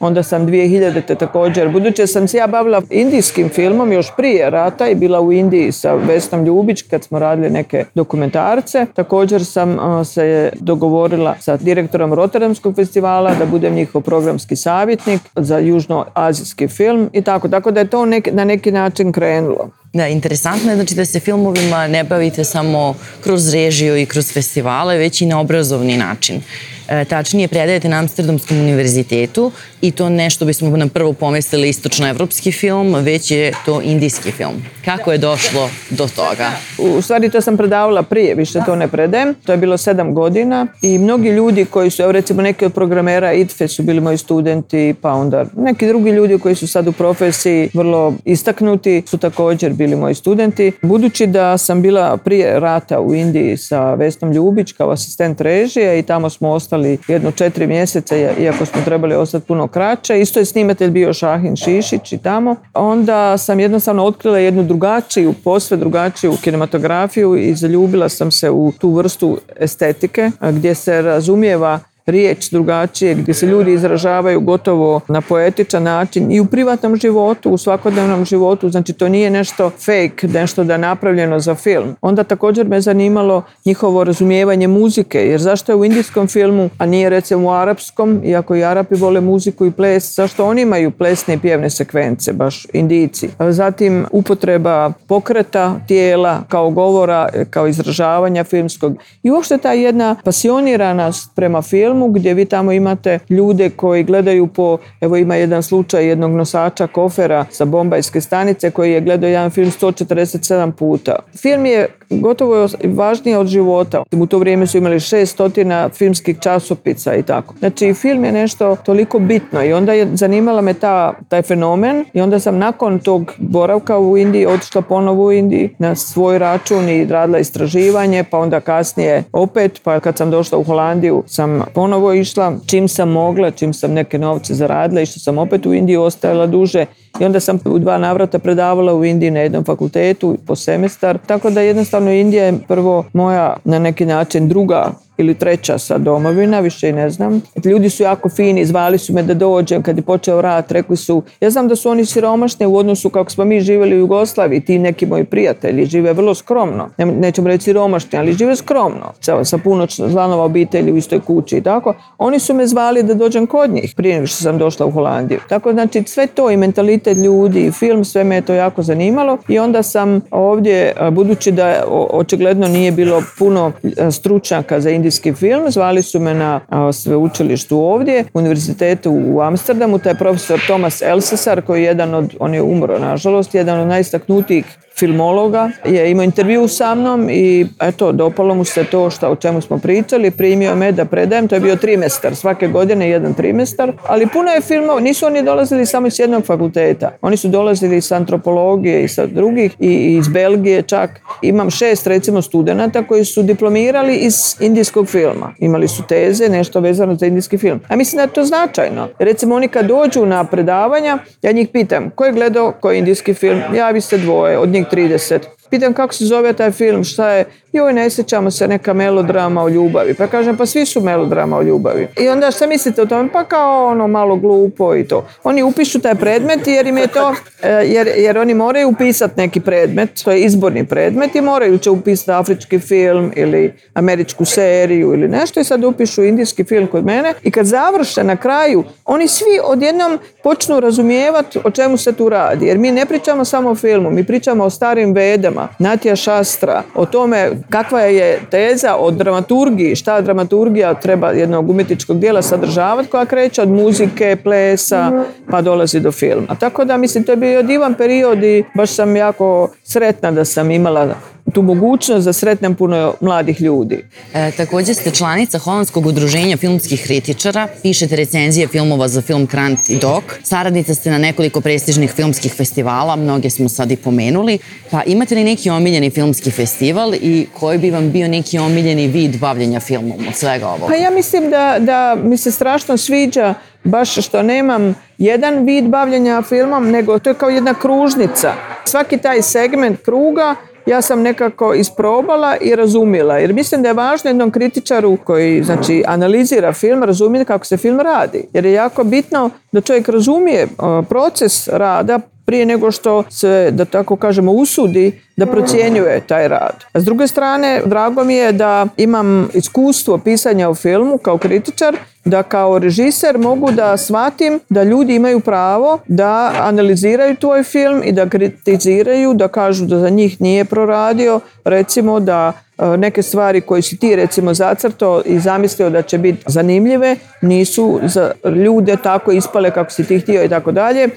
Onda sam 2000. također, budući sam se ja bavila indijskim filmom još prije rata i bila u Indiji sa Vesnom Ljubić kad smo radili neke dokumentarce. Također sam se dogovorila sa direktorom Rotterdamskog festivala da budem njihov programski savjetnik za južnoazijski film i tako. Tako da je to nek, na neki način krenulo. Da, interesantno je znači da se filmovima ne bavite samo kroz režiju i kroz festivale, već i na obrazovni način. E, tačnije predajete na Amsterdamskom univerzitetu i to nešto bismo nam prvo pomislili istočnoevropski film, već je to indijski film. Kako je došlo do toga? U stvari to sam predavala prije, više to ne predajem. To je bilo sedam godina i mnogi ljudi koji su, evo recimo neki od programera ITFE su bili moji studenti, pa onda neki drugi ljudi koji su sad u profesiji vrlo istaknuti su također bili moji studenti. Budući da sam bila prije rata u Indiji sa Vestom Ljubić kao asistent režije i tamo smo ostali ostali jedno četiri mjeseca, iako smo trebali ostati puno kraće. Isto je snimatelj bio Šahin Šišić i tamo. Onda sam jednostavno otkrila jednu drugačiju, posve drugačiju kinematografiju i zaljubila sam se u tu vrstu estetike gdje se razumijeva riječ drugačije, gdje se ljudi izražavaju gotovo na poetičan način i u privatnom životu, u svakodnevnom životu, znači to nije nešto fake, nešto da je napravljeno za film. Onda također me zanimalo njihovo razumijevanje muzike, jer zašto je u indijskom filmu, a nije recimo u arapskom, iako i Arapi vole muziku i ples, zašto oni imaju plesne i pjevne sekvence, baš Indijci. Zatim upotreba pokreta tijela kao govora, kao izražavanja filmskog i uopšte ta jedna pasioniranost prema filmu filmu gdje vi tamo imate ljude koji gledaju po, evo ima jedan slučaj jednog nosača kofera sa bombajske stanice koji je gledao jedan film 147 puta. Film je gotovo je važnije od života. U to vrijeme su imali 600 filmskih časopica i tako. Znači film je nešto toliko bitno i onda je zanimala me ta, taj fenomen i onda sam nakon tog boravka u Indiji otišla ponovo u Indiji na svoj račun i radila istraživanje pa onda kasnije opet pa kad sam došla u Holandiju sam ponovo išla čim sam mogla, čim sam neke novce zaradila i što sam opet u Indiji ostajala duže i onda sam u dva navrata predavala u Indiji na jednom fakultetu po semestar. Tako da jednostavno Indija je prvo moja na neki način druga ili treća sa domovina, više i ne znam. Ljudi su jako fini, zvali su me da dođem kad je počeo rat, rekli su, ja znam da su oni siromašni u odnosu kako smo mi živjeli u Jugoslaviji, ti neki moji prijatelji žive vrlo skromno, nećemo reći siromašni, ali žive skromno, sa, puno članova obitelji u istoj kući i tako. Oni su me zvali da dođem kod njih prije nego što sam došla u Holandiju. Tako znači sve to i mentalitet ljudi i film, sve me je to jako zanimalo i onda sam ovdje, budući da očigledno nije bilo puno stručnjaka za film. Zvali su me na sveučilištu ovdje, univerzitetu u Amsterdamu. Taj profesor Thomas Elsesar koji je jedan od, on je umro nažalost, jedan od najistaknutijih filmologa je imao intervju sa mnom i eto, dopalo mu se to što, o čemu smo pričali, primio me da predajem, to je bio trimestar, svake godine jedan trimestar, ali puno je filmova, nisu oni dolazili samo iz jednog fakulteta, oni su dolazili iz antropologije i sa drugih i iz Belgije čak. Imam šest recimo studenata koji su diplomirali iz indijskog filma, imali su teze, nešto vezano za indijski film. A mislim da je to značajno. Recimo oni kad dođu na predavanja, ja njih pitam, ko je gledao koji indijski film? Javi se dvoje, od njih 30 pitam kako se zove taj film, šta je, joj ne sjećamo se neka melodrama o ljubavi. Pa kažem pa svi su melodrama o ljubavi. I onda šta mislite o tome? Pa kao ono malo glupo i to. Oni upišu taj predmet jer im je to, e, jer, jer oni moraju upisati neki predmet, to je izborni predmet i moraju će upisati afrički film ili američku seriju ili nešto i sad upišu indijski film kod mene i kad završe na kraju, oni svi odjednom počnu razumijevati o čemu se tu radi. Jer mi ne pričamo samo o filmu, mi pričamo o starim vedama, Natja Šastra o tome kakva je teza o dramaturgiji, šta dramaturgija treba jednog umjetničkog dijela sadržavati koja kreće od muzike, plesa pa dolazi do filma. Tako da mislim to je bio divan period i baš sam jako sretna da sam imala tu mogućnost da sretnem puno mladih ljudi. E, također ste članica Holandskog udruženja filmskih kritičara, pišete recenzije filmova za film Krant i Dok, saradnica ste na nekoliko prestižnih filmskih festivala, mnoge smo sad i pomenuli, pa imate li neki omiljeni filmski festival i koji bi vam bio neki omiljeni vid bavljenja filmom od svega ovoga? Pa ja mislim da, da mi se strašno sviđa baš što nemam jedan vid bavljenja filmom, nego to je kao jedna kružnica. Svaki taj segment kruga ja sam nekako isprobala i razumjela. Jer mislim da je važno jednom kritičaru koji znači, analizira film, razumjeti kako se film radi. Jer je jako bitno da čovjek razumije proces rada prije nego što se, da tako kažemo, usudi da procjenjuje taj rad. A s druge strane, drago mi je da imam iskustvo pisanja u filmu kao kritičar, da kao režiser mogu da shvatim da ljudi imaju pravo da analiziraju tvoj film i da kritiziraju, da kažu da za njih nije proradio, recimo da E, neke stvari koje si ti recimo zacrto i zamislio da će biti zanimljive nisu za ljude tako ispale kako si ti htio i tako dalje.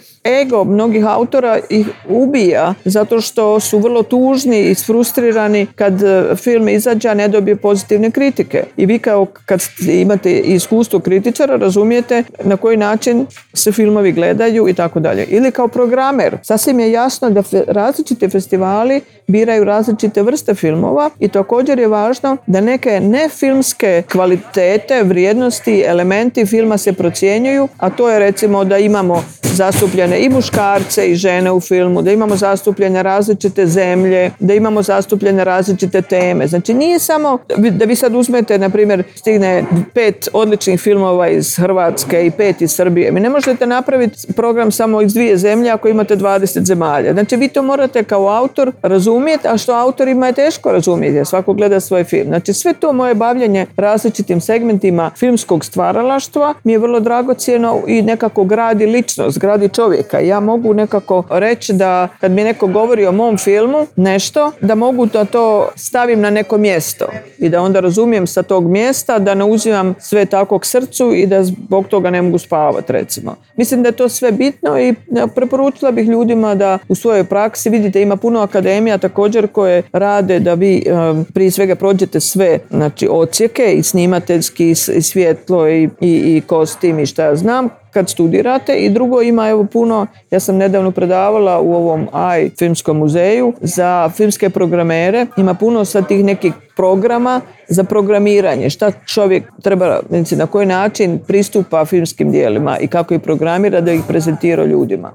Ego mnogih autora ih ubija zato što su vrlo tužni i sfrustrirani kad e, film izađe a ne dobije pozitivne kritike. I vi kao kad imate iskustvo kritičara razumijete na koji način se filmovi gledaju i tako dalje. Ili kao programer. Sasvim je jasno da različiti festivali biraju različite vrste filmova i to Također je važno da neke nefilmske kvalitete, vrijednosti, elementi filma se procjenjuju, a to je recimo da imamo zastupljene i muškarce i žene u filmu, da imamo zastupljene različite zemlje, da imamo zastupljene različite teme. Znači nije samo da vi sad uzmete, na primjer, stigne pet odličnih filmova iz Hrvatske i pet iz Srbije. Vi ne možete napraviti program samo iz dvije zemlje ako imate 20 zemalja. Znači vi to morate kao autor razumjeti, a što autorima je teško razumjeti ako gleda svoj film. Znači sve to moje bavljanje različitim segmentima filmskog stvaralaštva mi je vrlo dragocjeno i nekako gradi ličnost, gradi čovjeka. Ja mogu nekako reći da kad mi neko govori o mom filmu nešto, da mogu da to stavim na neko mjesto i da onda razumijem sa tog mjesta, da ne uzimam sve tako k srcu i da zbog toga ne mogu spavati recimo. Mislim da je to sve bitno i e, preporučila bih ljudima da u svojoj praksi, vidite ima puno akademija također koje rade da vi prije svega prođete sve znači, ocijeke i snimateljski i svjetlo i, i, i kostim i šta ja znam kad studirate i drugo ima evo puno, ja sam nedavno predavala u ovom AI filmskom muzeju za filmske programere, ima puno sad tih nekih programa za programiranje. Šta čovjek treba, znači, na koji način pristupa filmskim dijelima i kako ih programira da ih prezentira ljudima.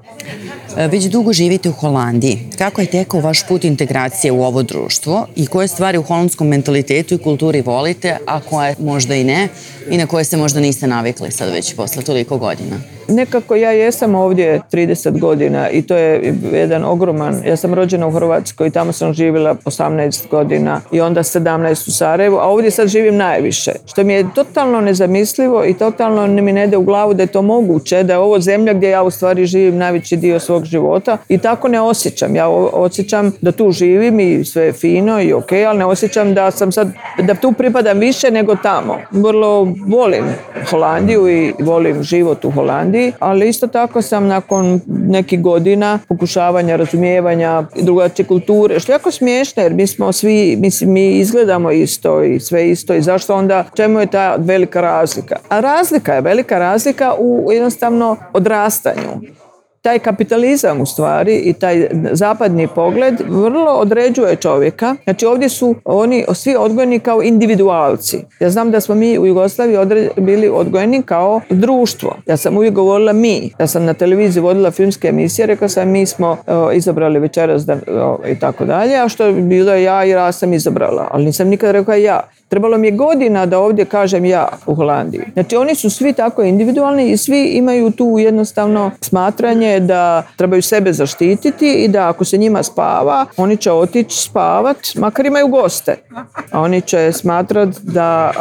E, već dugo živite u Holandiji. Kako je tekao vaš put integracije u ovo društvo i koje stvari u holandskom mentalitetu i kulturi volite, a koje možda i ne i na koje se možda niste navikli sad već posle toliko godina? Nekako ja jesam ovdje 30 godina i to je jedan ogroman, ja sam rođena u Hrvatskoj i tamo sam živjela 18 godina i onda da 17 u Sarajevu, a ovdje sad živim najviše. Što mi je totalno nezamislivo i totalno mi ne ide u glavu da je to moguće, da je ovo zemlja gdje ja u stvari živim najveći dio svog života i tako ne osjećam. Ja osjećam da tu živim i sve je fino i ok, ali ne osjećam da sam sad, da tu pripadam više nego tamo. Vrlo volim Holandiju i volim život u Holandiji, ali isto tako sam nakon nekih godina pokušavanja, razumijevanja, drugačije kulture, što je jako smiješno jer mi smo svi, mislim, mi izgledamo izgledamo isto i sve isto i zašto onda, čemu je ta velika razlika? A razlika je velika razlika u jednostavno odrastanju taj kapitalizam u stvari i taj zapadni pogled vrlo određuje čovjeka. Znači ovdje su oni svi odgojeni kao individualci. Ja znam da smo mi u Jugoslaviji bili odgojeni kao društvo. Ja sam uvijek govorila mi. Ja sam na televiziji vodila filmske emisije, rekao sam mi smo e, izabrali večeras e, i tako dalje, a što je bilo ja i ja sam izabrala, ali nisam nikada rekla ja. Trebalo mi je godina da ovdje kažem ja u Holandiji. Znači oni su svi tako individualni i svi imaju tu jednostavno smatranje da trebaju sebe zaštititi i da ako se njima spava, oni će otići spavat, makar imaju goste. A oni će smatrat da...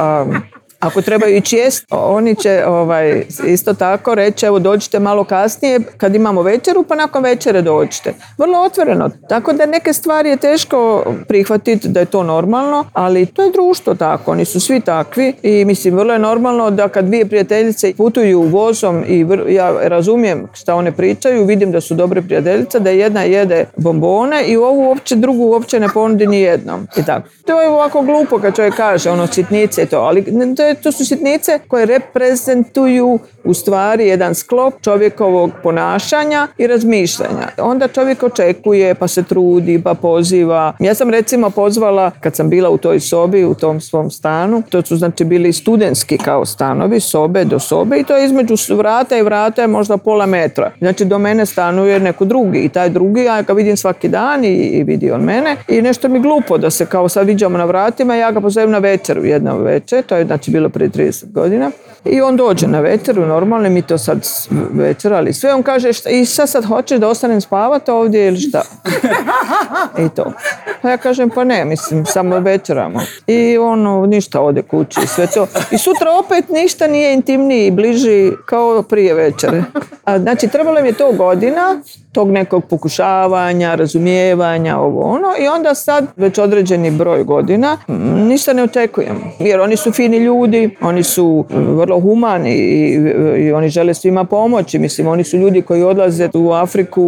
Ako trebaju ići jest, oni će ovaj, isto tako reći, evo dođite malo kasnije kad imamo večeru, pa nakon večere dođite. Vrlo otvoreno. Tako da neke stvari je teško prihvatiti da je to normalno, ali to je društvo tako. Oni su svi takvi i mislim, vrlo je normalno da kad dvije prijateljice putuju vozom i ja razumijem šta one pričaju, vidim da su dobre prijateljice, da jedna jede bombone i ovu uopće drugu uopće ne ponudi ni jednom. I tako. To je ovako glupo kad čovjek kaže, ono sitnice i to, ali to je Dakle, to su sitnice koje reprezentuju u stvari jedan sklop čovjekovog ponašanja i razmišljanja. Onda čovjek očekuje, pa se trudi, pa poziva. Ja sam recimo pozvala, kad sam bila u toj sobi, u tom svom stanu, to su znači bili studentski kao stanovi, sobe do sobe i to je između vrata i vrata je možda pola metra. Znači do mene stanuje neko drugi i taj drugi, ja ga vidim svaki dan i, vidi on mene i nešto mi glupo da se kao sad viđamo na vratima, ja ga pozovem na večeru jednom večer, to je znači bilo bilo prije 30 godina. I on dođe na večeru, normalno mi to sad večerali sve. On kaže, šta, i šta sad hoćeš da ostanem spavat ovdje ili šta? I to. Pa ja kažem, pa ne, mislim, samo večeramo. I ono, ništa ode kući i sve to. I sutra opet ništa nije intimniji i bliži kao prije večere. A, znači, trebalo mi je to godina tog nekog pokušavanja, razumijevanja, ovo ono i onda sad već određeni broj godina ništa ne očekujemo. Jer oni su fini ljudi, oni su vrlo humani i, i oni žele svima pomoći. Mislim, oni su ljudi koji odlaze u Afriku,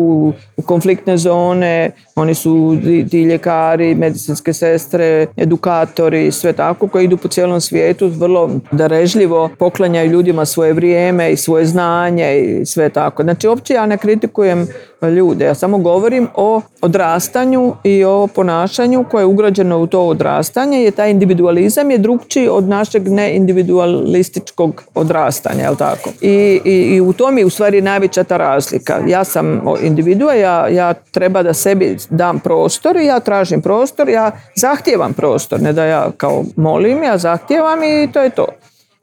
u konfliktne zone, oni su ti ljekari, medicinske sestre, edukatori i sve tako koji idu po cijelom svijetu vrlo darežljivo poklanjaju ljudima svoje vrijeme i svoje znanje i sve tako. Znači, uopće ja ne kritikujem ljude. Ja samo govorim o odrastanju i o ponašanju koje je ugrađeno u to odrastanje je taj individualizam je drukčiji od našeg neindividualističkog odrastanja, jel tako? I, i, i u tom je u stvari najveća ta razlika. Ja sam individua, ja, ja treba da sebi dam prostor i ja tražim prostor, ja zahtijevam prostor, ne da ja kao molim, ja zahtijevam i to je to.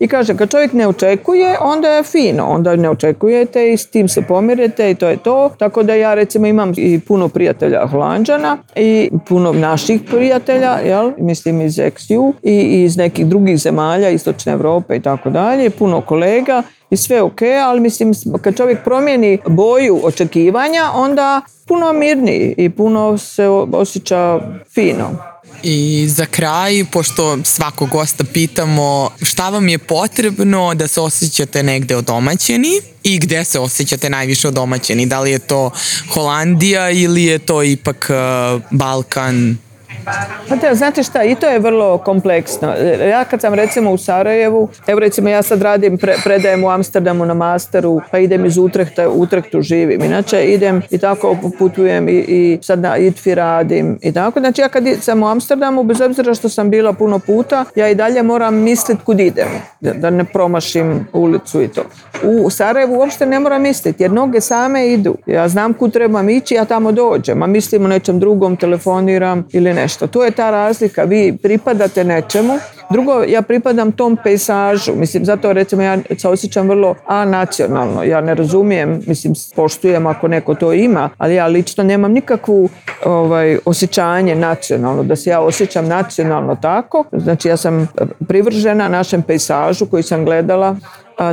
I kaže, kad čovjek ne očekuje, onda je fino, onda ne očekujete i s tim se pomirite i to je to. Tako da ja recimo imam i puno prijatelja Holanđana i puno naših prijatelja, jel? mislim iz XU i iz nekih drugih zemalja, Istočne Europe i tako dalje, puno kolega i sve ok, ali mislim kad čovjek promijeni boju očekivanja, onda puno mirniji i puno se osjeća fino. I za kraj, pošto svakog gosta pitamo šta vam je potrebno da se osjećate negde odomaćeni i gde se osjećate najviše odomaćeni? Da li je to Holandija ili je to ipak eh, Balkan, Znate, znate šta, i to je vrlo kompleksno. Ja kad sam recimo u Sarajevu, evo recimo ja sad radim, pre, predajem u Amsterdamu na masteru, pa idem iz Utrehta, u Utrehtu živim. Inače idem i tako putujem i, i sad na ITFI radim i tako. Znači ja kad sam u Amsterdamu, bez obzira što sam bila puno puta, ja i dalje moram misliti kud idem, da ne promašim ulicu i to. U Sarajevu uopšte ne moram misliti, jer noge same idu. Ja znam kud trebam ići, ja tamo dođem, a mislim o nečem drugom, telefoniram ili nešto nešto. To je ta razlika. Vi pripadate nečemu. Drugo, ja pripadam tom pejsažu. Mislim, zato recimo ja se osjećam vrlo anacionalno. Ja ne razumijem, mislim, poštujem ako neko to ima, ali ja lično nemam nikakvu ovaj, osjećanje nacionalno, da se ja osjećam nacionalno tako. Znači, ja sam privržena našem pejsažu koji sam gledala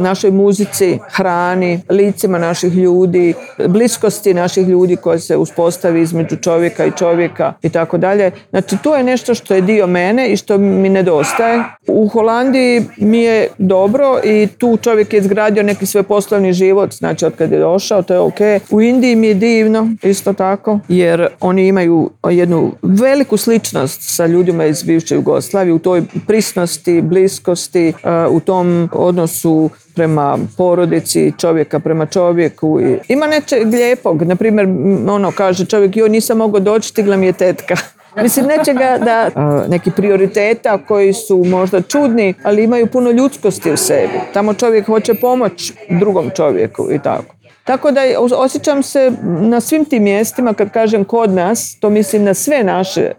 našoj muzici, hrani, licima naših ljudi, bliskosti naših ljudi koje se uspostavi između čovjeka i čovjeka i tako dalje. Znači to je nešto što je dio mene i što mi nedostaje. U Holandiji mi je dobro i tu čovjek je izgradio neki svoj poslovni život, znači od kad je došao, to je ok. U Indiji mi je divno, isto tako, jer oni imaju jednu veliku sličnost sa ljudima iz bivše Jugoslavije u toj prisnosti, bliskosti, u tom odnosu prema porodici, čovjeka prema čovjeku. ima nečeg lijepog. primjer ono kaže čovjek, joj nisam mogao doći, stigla mi je tetka. (laughs) Mislim, nečega da neki prioriteta koji su možda čudni, ali imaju puno ljudskosti u sebi. Tamo čovjek hoće pomoć drugom čovjeku i tako. Tako da osjećam se na svim tim mjestima, kad kažem kod nas, to mislim na sve naše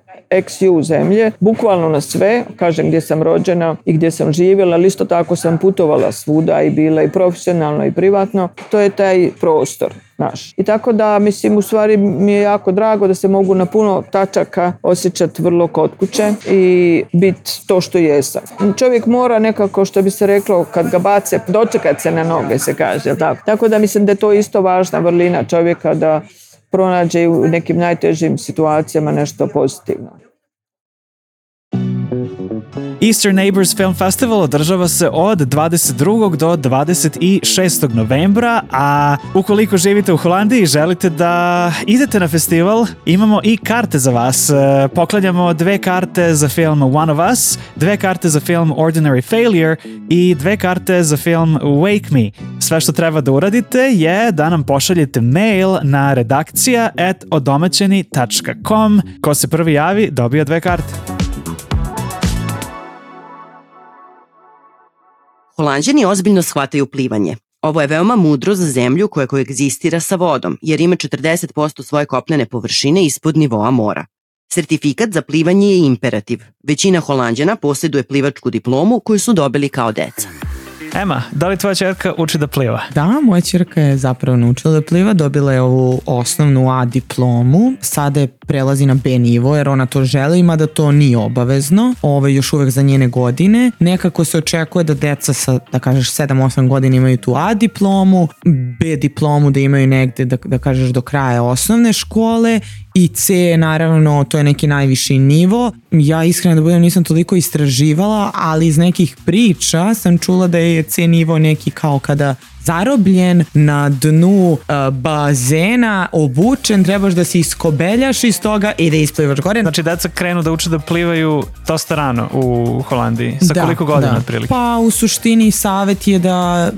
ju zemlje, bukvalno na sve, kažem gdje sam rođena i gdje sam živjela, ali isto tako sam putovala svuda i bila i profesionalno i privatno. To je taj prostor naš. I tako da, mislim, u stvari mi je jako drago da se mogu na puno tačaka osjećati vrlo kod kuće i biti to što jesam. Čovjek mora nekako, što bi se reklo, kad ga bace, dočekat se na noge, se kaže. Tako, tako da mislim da je to isto važna vrlina čovjeka da pronađe u nekim najtežim situacijama nešto pozitivno. Eastern Neighbors Film Festival održava se od 22. do 26. novembra, a ukoliko živite u Holandiji i želite da idete na festival, imamo i karte za vas. E, poklanjamo dve karte za film One of Us, dve karte za film Ordinary Failure i dve karte za film Wake Me. Sve što treba da uradite je da nam pošaljete mail na redakcija at odomaćeni.com. Ko se prvi javi, dobija dve karte. Holanđani ozbiljno shvataju plivanje. Ovo je veoma mudro za zemlju koja koegzistira sa vodom, jer ima 40% svoje kopnene površine ispod nivoa mora. Sertifikat za plivanje je imperativ. Većina Holanđana posjeduje plivačku diplomu koju su dobili kao deca. Ema, da li tvoja čerka uči da pliva? Da, moja čerka je zapravo naučila da pliva, dobila je ovu osnovnu A diplomu, sada je prelazi na B nivo jer ona to želi, ima da to nije obavezno, ovo je još uvek za njene godine. Nekako se očekuje da deca sa, da kažeš, 7-8 godina imaju tu A diplomu, B diplomu da imaju negde, da, da kažeš, do kraja osnovne škole i C naravno to je neki najviši nivo. Ja iskreno da budem nisam toliko istraživala, ali iz nekih priča sam čula da je C nivo neki kao kada zarobljen na dnu uh, bazena, obučen, trebaš da se iskobeljaš iz toga i da isplivaš gore. Znači deca krenu da uče da plivaju to rano u Holandiji. Sa da, koliko godina Pa u suštini savet je da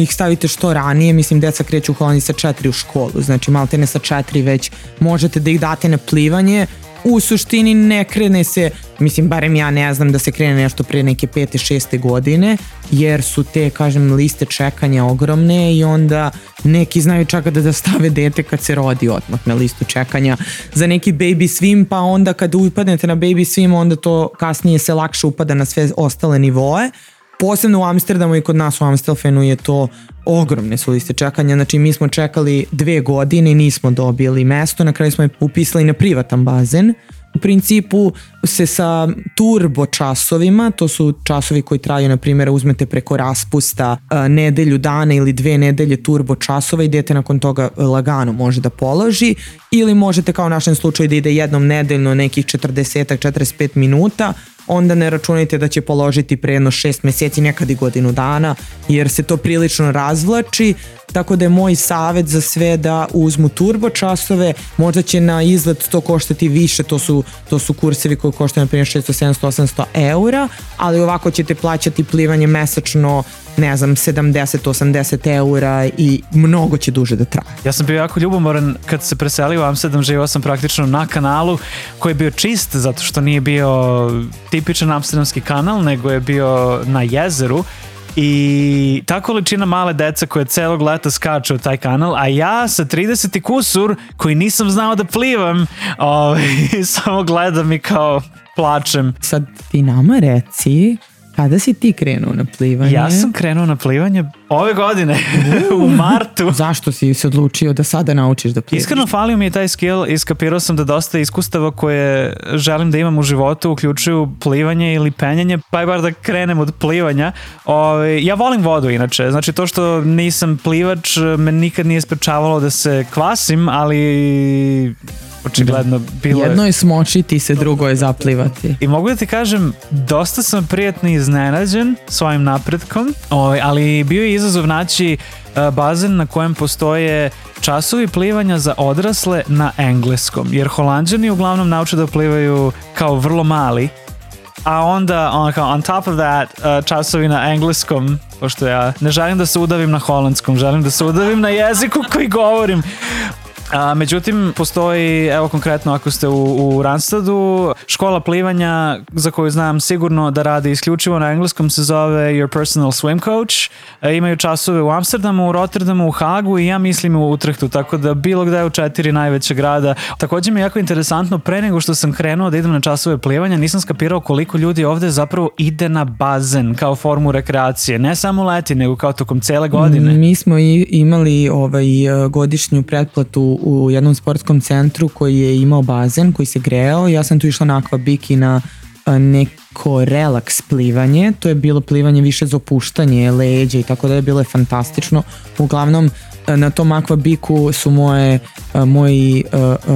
ih stavite što ranije. Mislim, deca kreću u Holandiji sa četiri u školu. Znači, ne sa četiri već možete da ih date na plivanje u suštini ne krene se, mislim barem ja ne znam da se krene nešto prije neke 5. 6. godine, jer su te kažem liste čekanja ogromne i onda neki znaju čak da, da stave dete kad se rodi odmah na listu čekanja za neki baby swim pa onda kad upadnete na baby swim onda to kasnije se lakše upada na sve ostale nivoe posebno u Amsterdamu i kod nas u Amstelfenu je to ogromne su liste čekanja, znači mi smo čekali dve godine i nismo dobili mesto, na kraju smo je upisali na privatan bazen, u principu se sa turbo časovima, to su časovi koji traju, na primjer, uzmete preko raspusta nedjelju nedelju dana ili dve nedelje turbo časova i dete nakon toga lagano može da položi ili možete kao u našem slučaju da ide jednom nedeljno nekih 40-45 minuta, onda ne računajte da će položiti prijedno 6 mjeseci, nekad i godinu dana, jer se to prilično razvlači, tako da je moj savjet za sve da uzmu turbo časove, možda će na izlet to koštati više, to su, to su kursevi koji koštaju na primjer 600, 700, 800 eura, ali ovako ćete plaćati plivanje mesečno ne znam, 70-80 eura i mnogo će duže da traje. Ja sam bio jako ljubomoran kad se preselio u Amsterdam, živao sam praktično na kanalu koji je bio čist zato što nije bio tipičan amsterdamski kanal, nego je bio na jezeru i ta količina male deca koje celog leta skaču u taj kanal, a ja sa 30 kusur koji nisam znao da plivam, ovaj, (laughs) samo gledam i kao plačem. Sad ti nama reci kada si ti krenuo na plivanje? Ja sam krenuo na plivanje ove godine, (laughs) u martu. Zašto si se odlučio da sada naučiš da plivaš? Iskreno falio mi je taj skill, iskapirao sam da dosta iskustava koje želim da imam u životu uključuju plivanje ili penjanje, pa je bar da krenem od plivanja. Ovaj, ja volim vodu inače, znači to što nisam plivač me nikad nije sprečavalo da se kvasim, ali očigledno bilo Jedno je smočiti se, drugo je zaplivati. I mogu da ti kažem, dosta sam prijatno iznenađen svojim napretkom, ovaj, ali bio je izazov naći e, bazen na kojem postoje časovi plivanja za odrasle na engleskom, jer Holandžani uglavnom nauče da plivaju kao vrlo mali, a onda on kao on top of that e, časovi na engleskom pošto ja ne želim da se udavim na holandskom želim da se udavim na jeziku koji govorim a, međutim, postoji, evo konkretno ako ste u, u Randstadu, škola plivanja za koju znam sigurno da radi isključivo na engleskom se zove Your Personal Swim Coach. E, imaju časove u Amsterdamu, u Rotterdamu, u Hagu i ja mislim u Utrehtu, tako da bilo gde u četiri najveće grada. Također mi je jako interesantno, pre nego što sam krenuo da idem na časove plivanja, nisam skapirao koliko ljudi ovde zapravo ide na bazen kao formu rekreacije. Ne samo leti, nego kao tokom cele godine. Mi smo imali ovaj godišnju pretplatu u, jednom sportskom centru koji je imao bazen, koji se grejao. Ja sam tu išla na akvabik i na e, neko relaks plivanje, to je bilo plivanje više za opuštanje leđa i tako da je bilo fantastično. Uglavnom e, na tom akvabiku su moje e, moji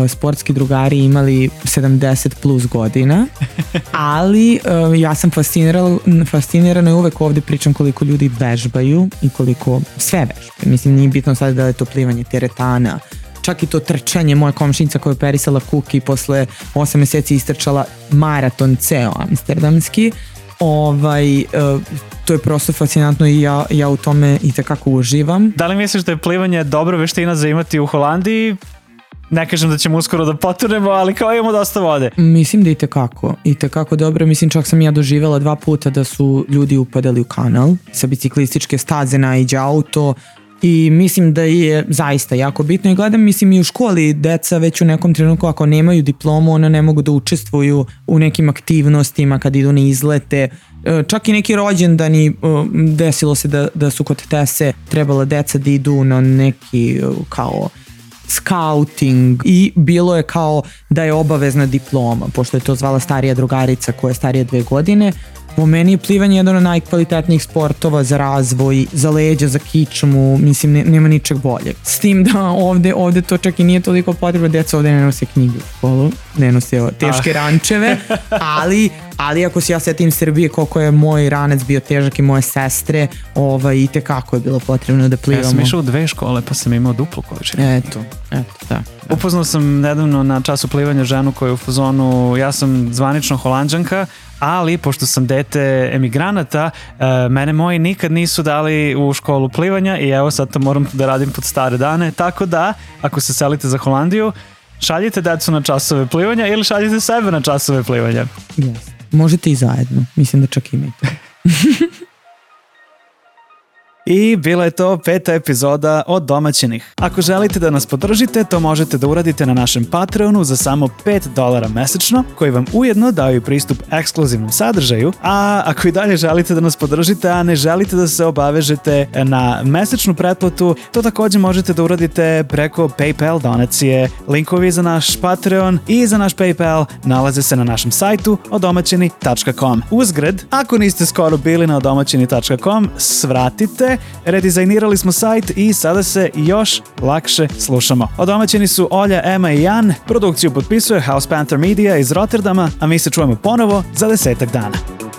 sportski drugari imali 70 plus godina, (laughs) ali ja sam fascinirana i uvek ovdje pričam koliko ljudi vežbaju i koliko sve vežbaju. Mislim, nije bitno sad da je to plivanje teretana, čak i to trčanje, moja komšinica koja je perisala kuki posle 8 mjeseci istrčala maraton ceo amsterdamski, ovaj, eh, to je prosto fascinantno i ja, ja u tome i tekako uživam. Da li misliš da je plivanje dobra veština za imati u Holandiji? Ne kažem da ćemo uskoro da poturnemo, ali kao imamo dosta vode. Mislim da i tekako, i tekako dobro. Mislim čak sam ja doživjela dva puta da su ljudi upadali u kanal sa biciklističke staze na auto, i mislim da je zaista jako bitno i gledam, mislim i u školi deca već u nekom trenutku ako nemaju diplomu ona ne mogu da učestvuju u nekim aktivnostima kad idu na izlete, e, čak i neki rođendani e, desilo se da, da su kod Tese trebala deca da idu na neki e, kao scouting i bilo je kao da je obavezna diploma, pošto je to zvala starija drugarica koja je starija dve godine, po meni je plivanje jedan od najkvalitetnijih sportova za razvoj, za leđa, za kičmu, mislim nema ničeg bolje. S tim da ovde, ovde to čak i nije toliko potrebno, djeca ovdje ne nose knjige u ne nose teške rančeve, (laughs) ali ali ako se ja setim Srbije koliko je moj ranec bio težak i moje sestre, ovaj, i kako je bilo potrebno da plivamo. Ja sam išao u dve škole pa sam imao duplu količinu. Eto, eto, Upoznao sam nedavno na času plivanja ženu koja je u fazonu, ja sam zvanično holandžanka, ali pošto sam dete emigranata, e, mene moji nikad nisu dali u školu plivanja i evo sad to moram da radim pod stare dane, tako da ako se selite za Holandiju, šaljite decu na časove plivanja ili šaljite sebe na časove plivanja. Yes. Možete i zajedno. Mislim da čak ima i (laughs) I bila je to peta epizoda od domaćinih. Ako želite da nas podržite, to možete da uradite na našem Patreonu za samo 5 dolara mesečno, koji vam ujedno daju pristup ekskluzivnom sadržaju, a ako i dalje želite da nas podržite, a ne želite da se obavežete na mesečnu pretplatu, to također možete da uradite preko PayPal donacije. Linkovi za naš Patreon i za naš PayPal nalaze se na našem sajtu odomaćeni.com. Uzgred, ako niste skoro bili na odomaćeni.com, svratite redizajnirali smo sajt i sada se još lakše slušamo. Odomaćeni su Olja, Ema i Jan, produkciju potpisuje House Panther Media iz Rotterdama, a mi se čujemo ponovo za desetak dana.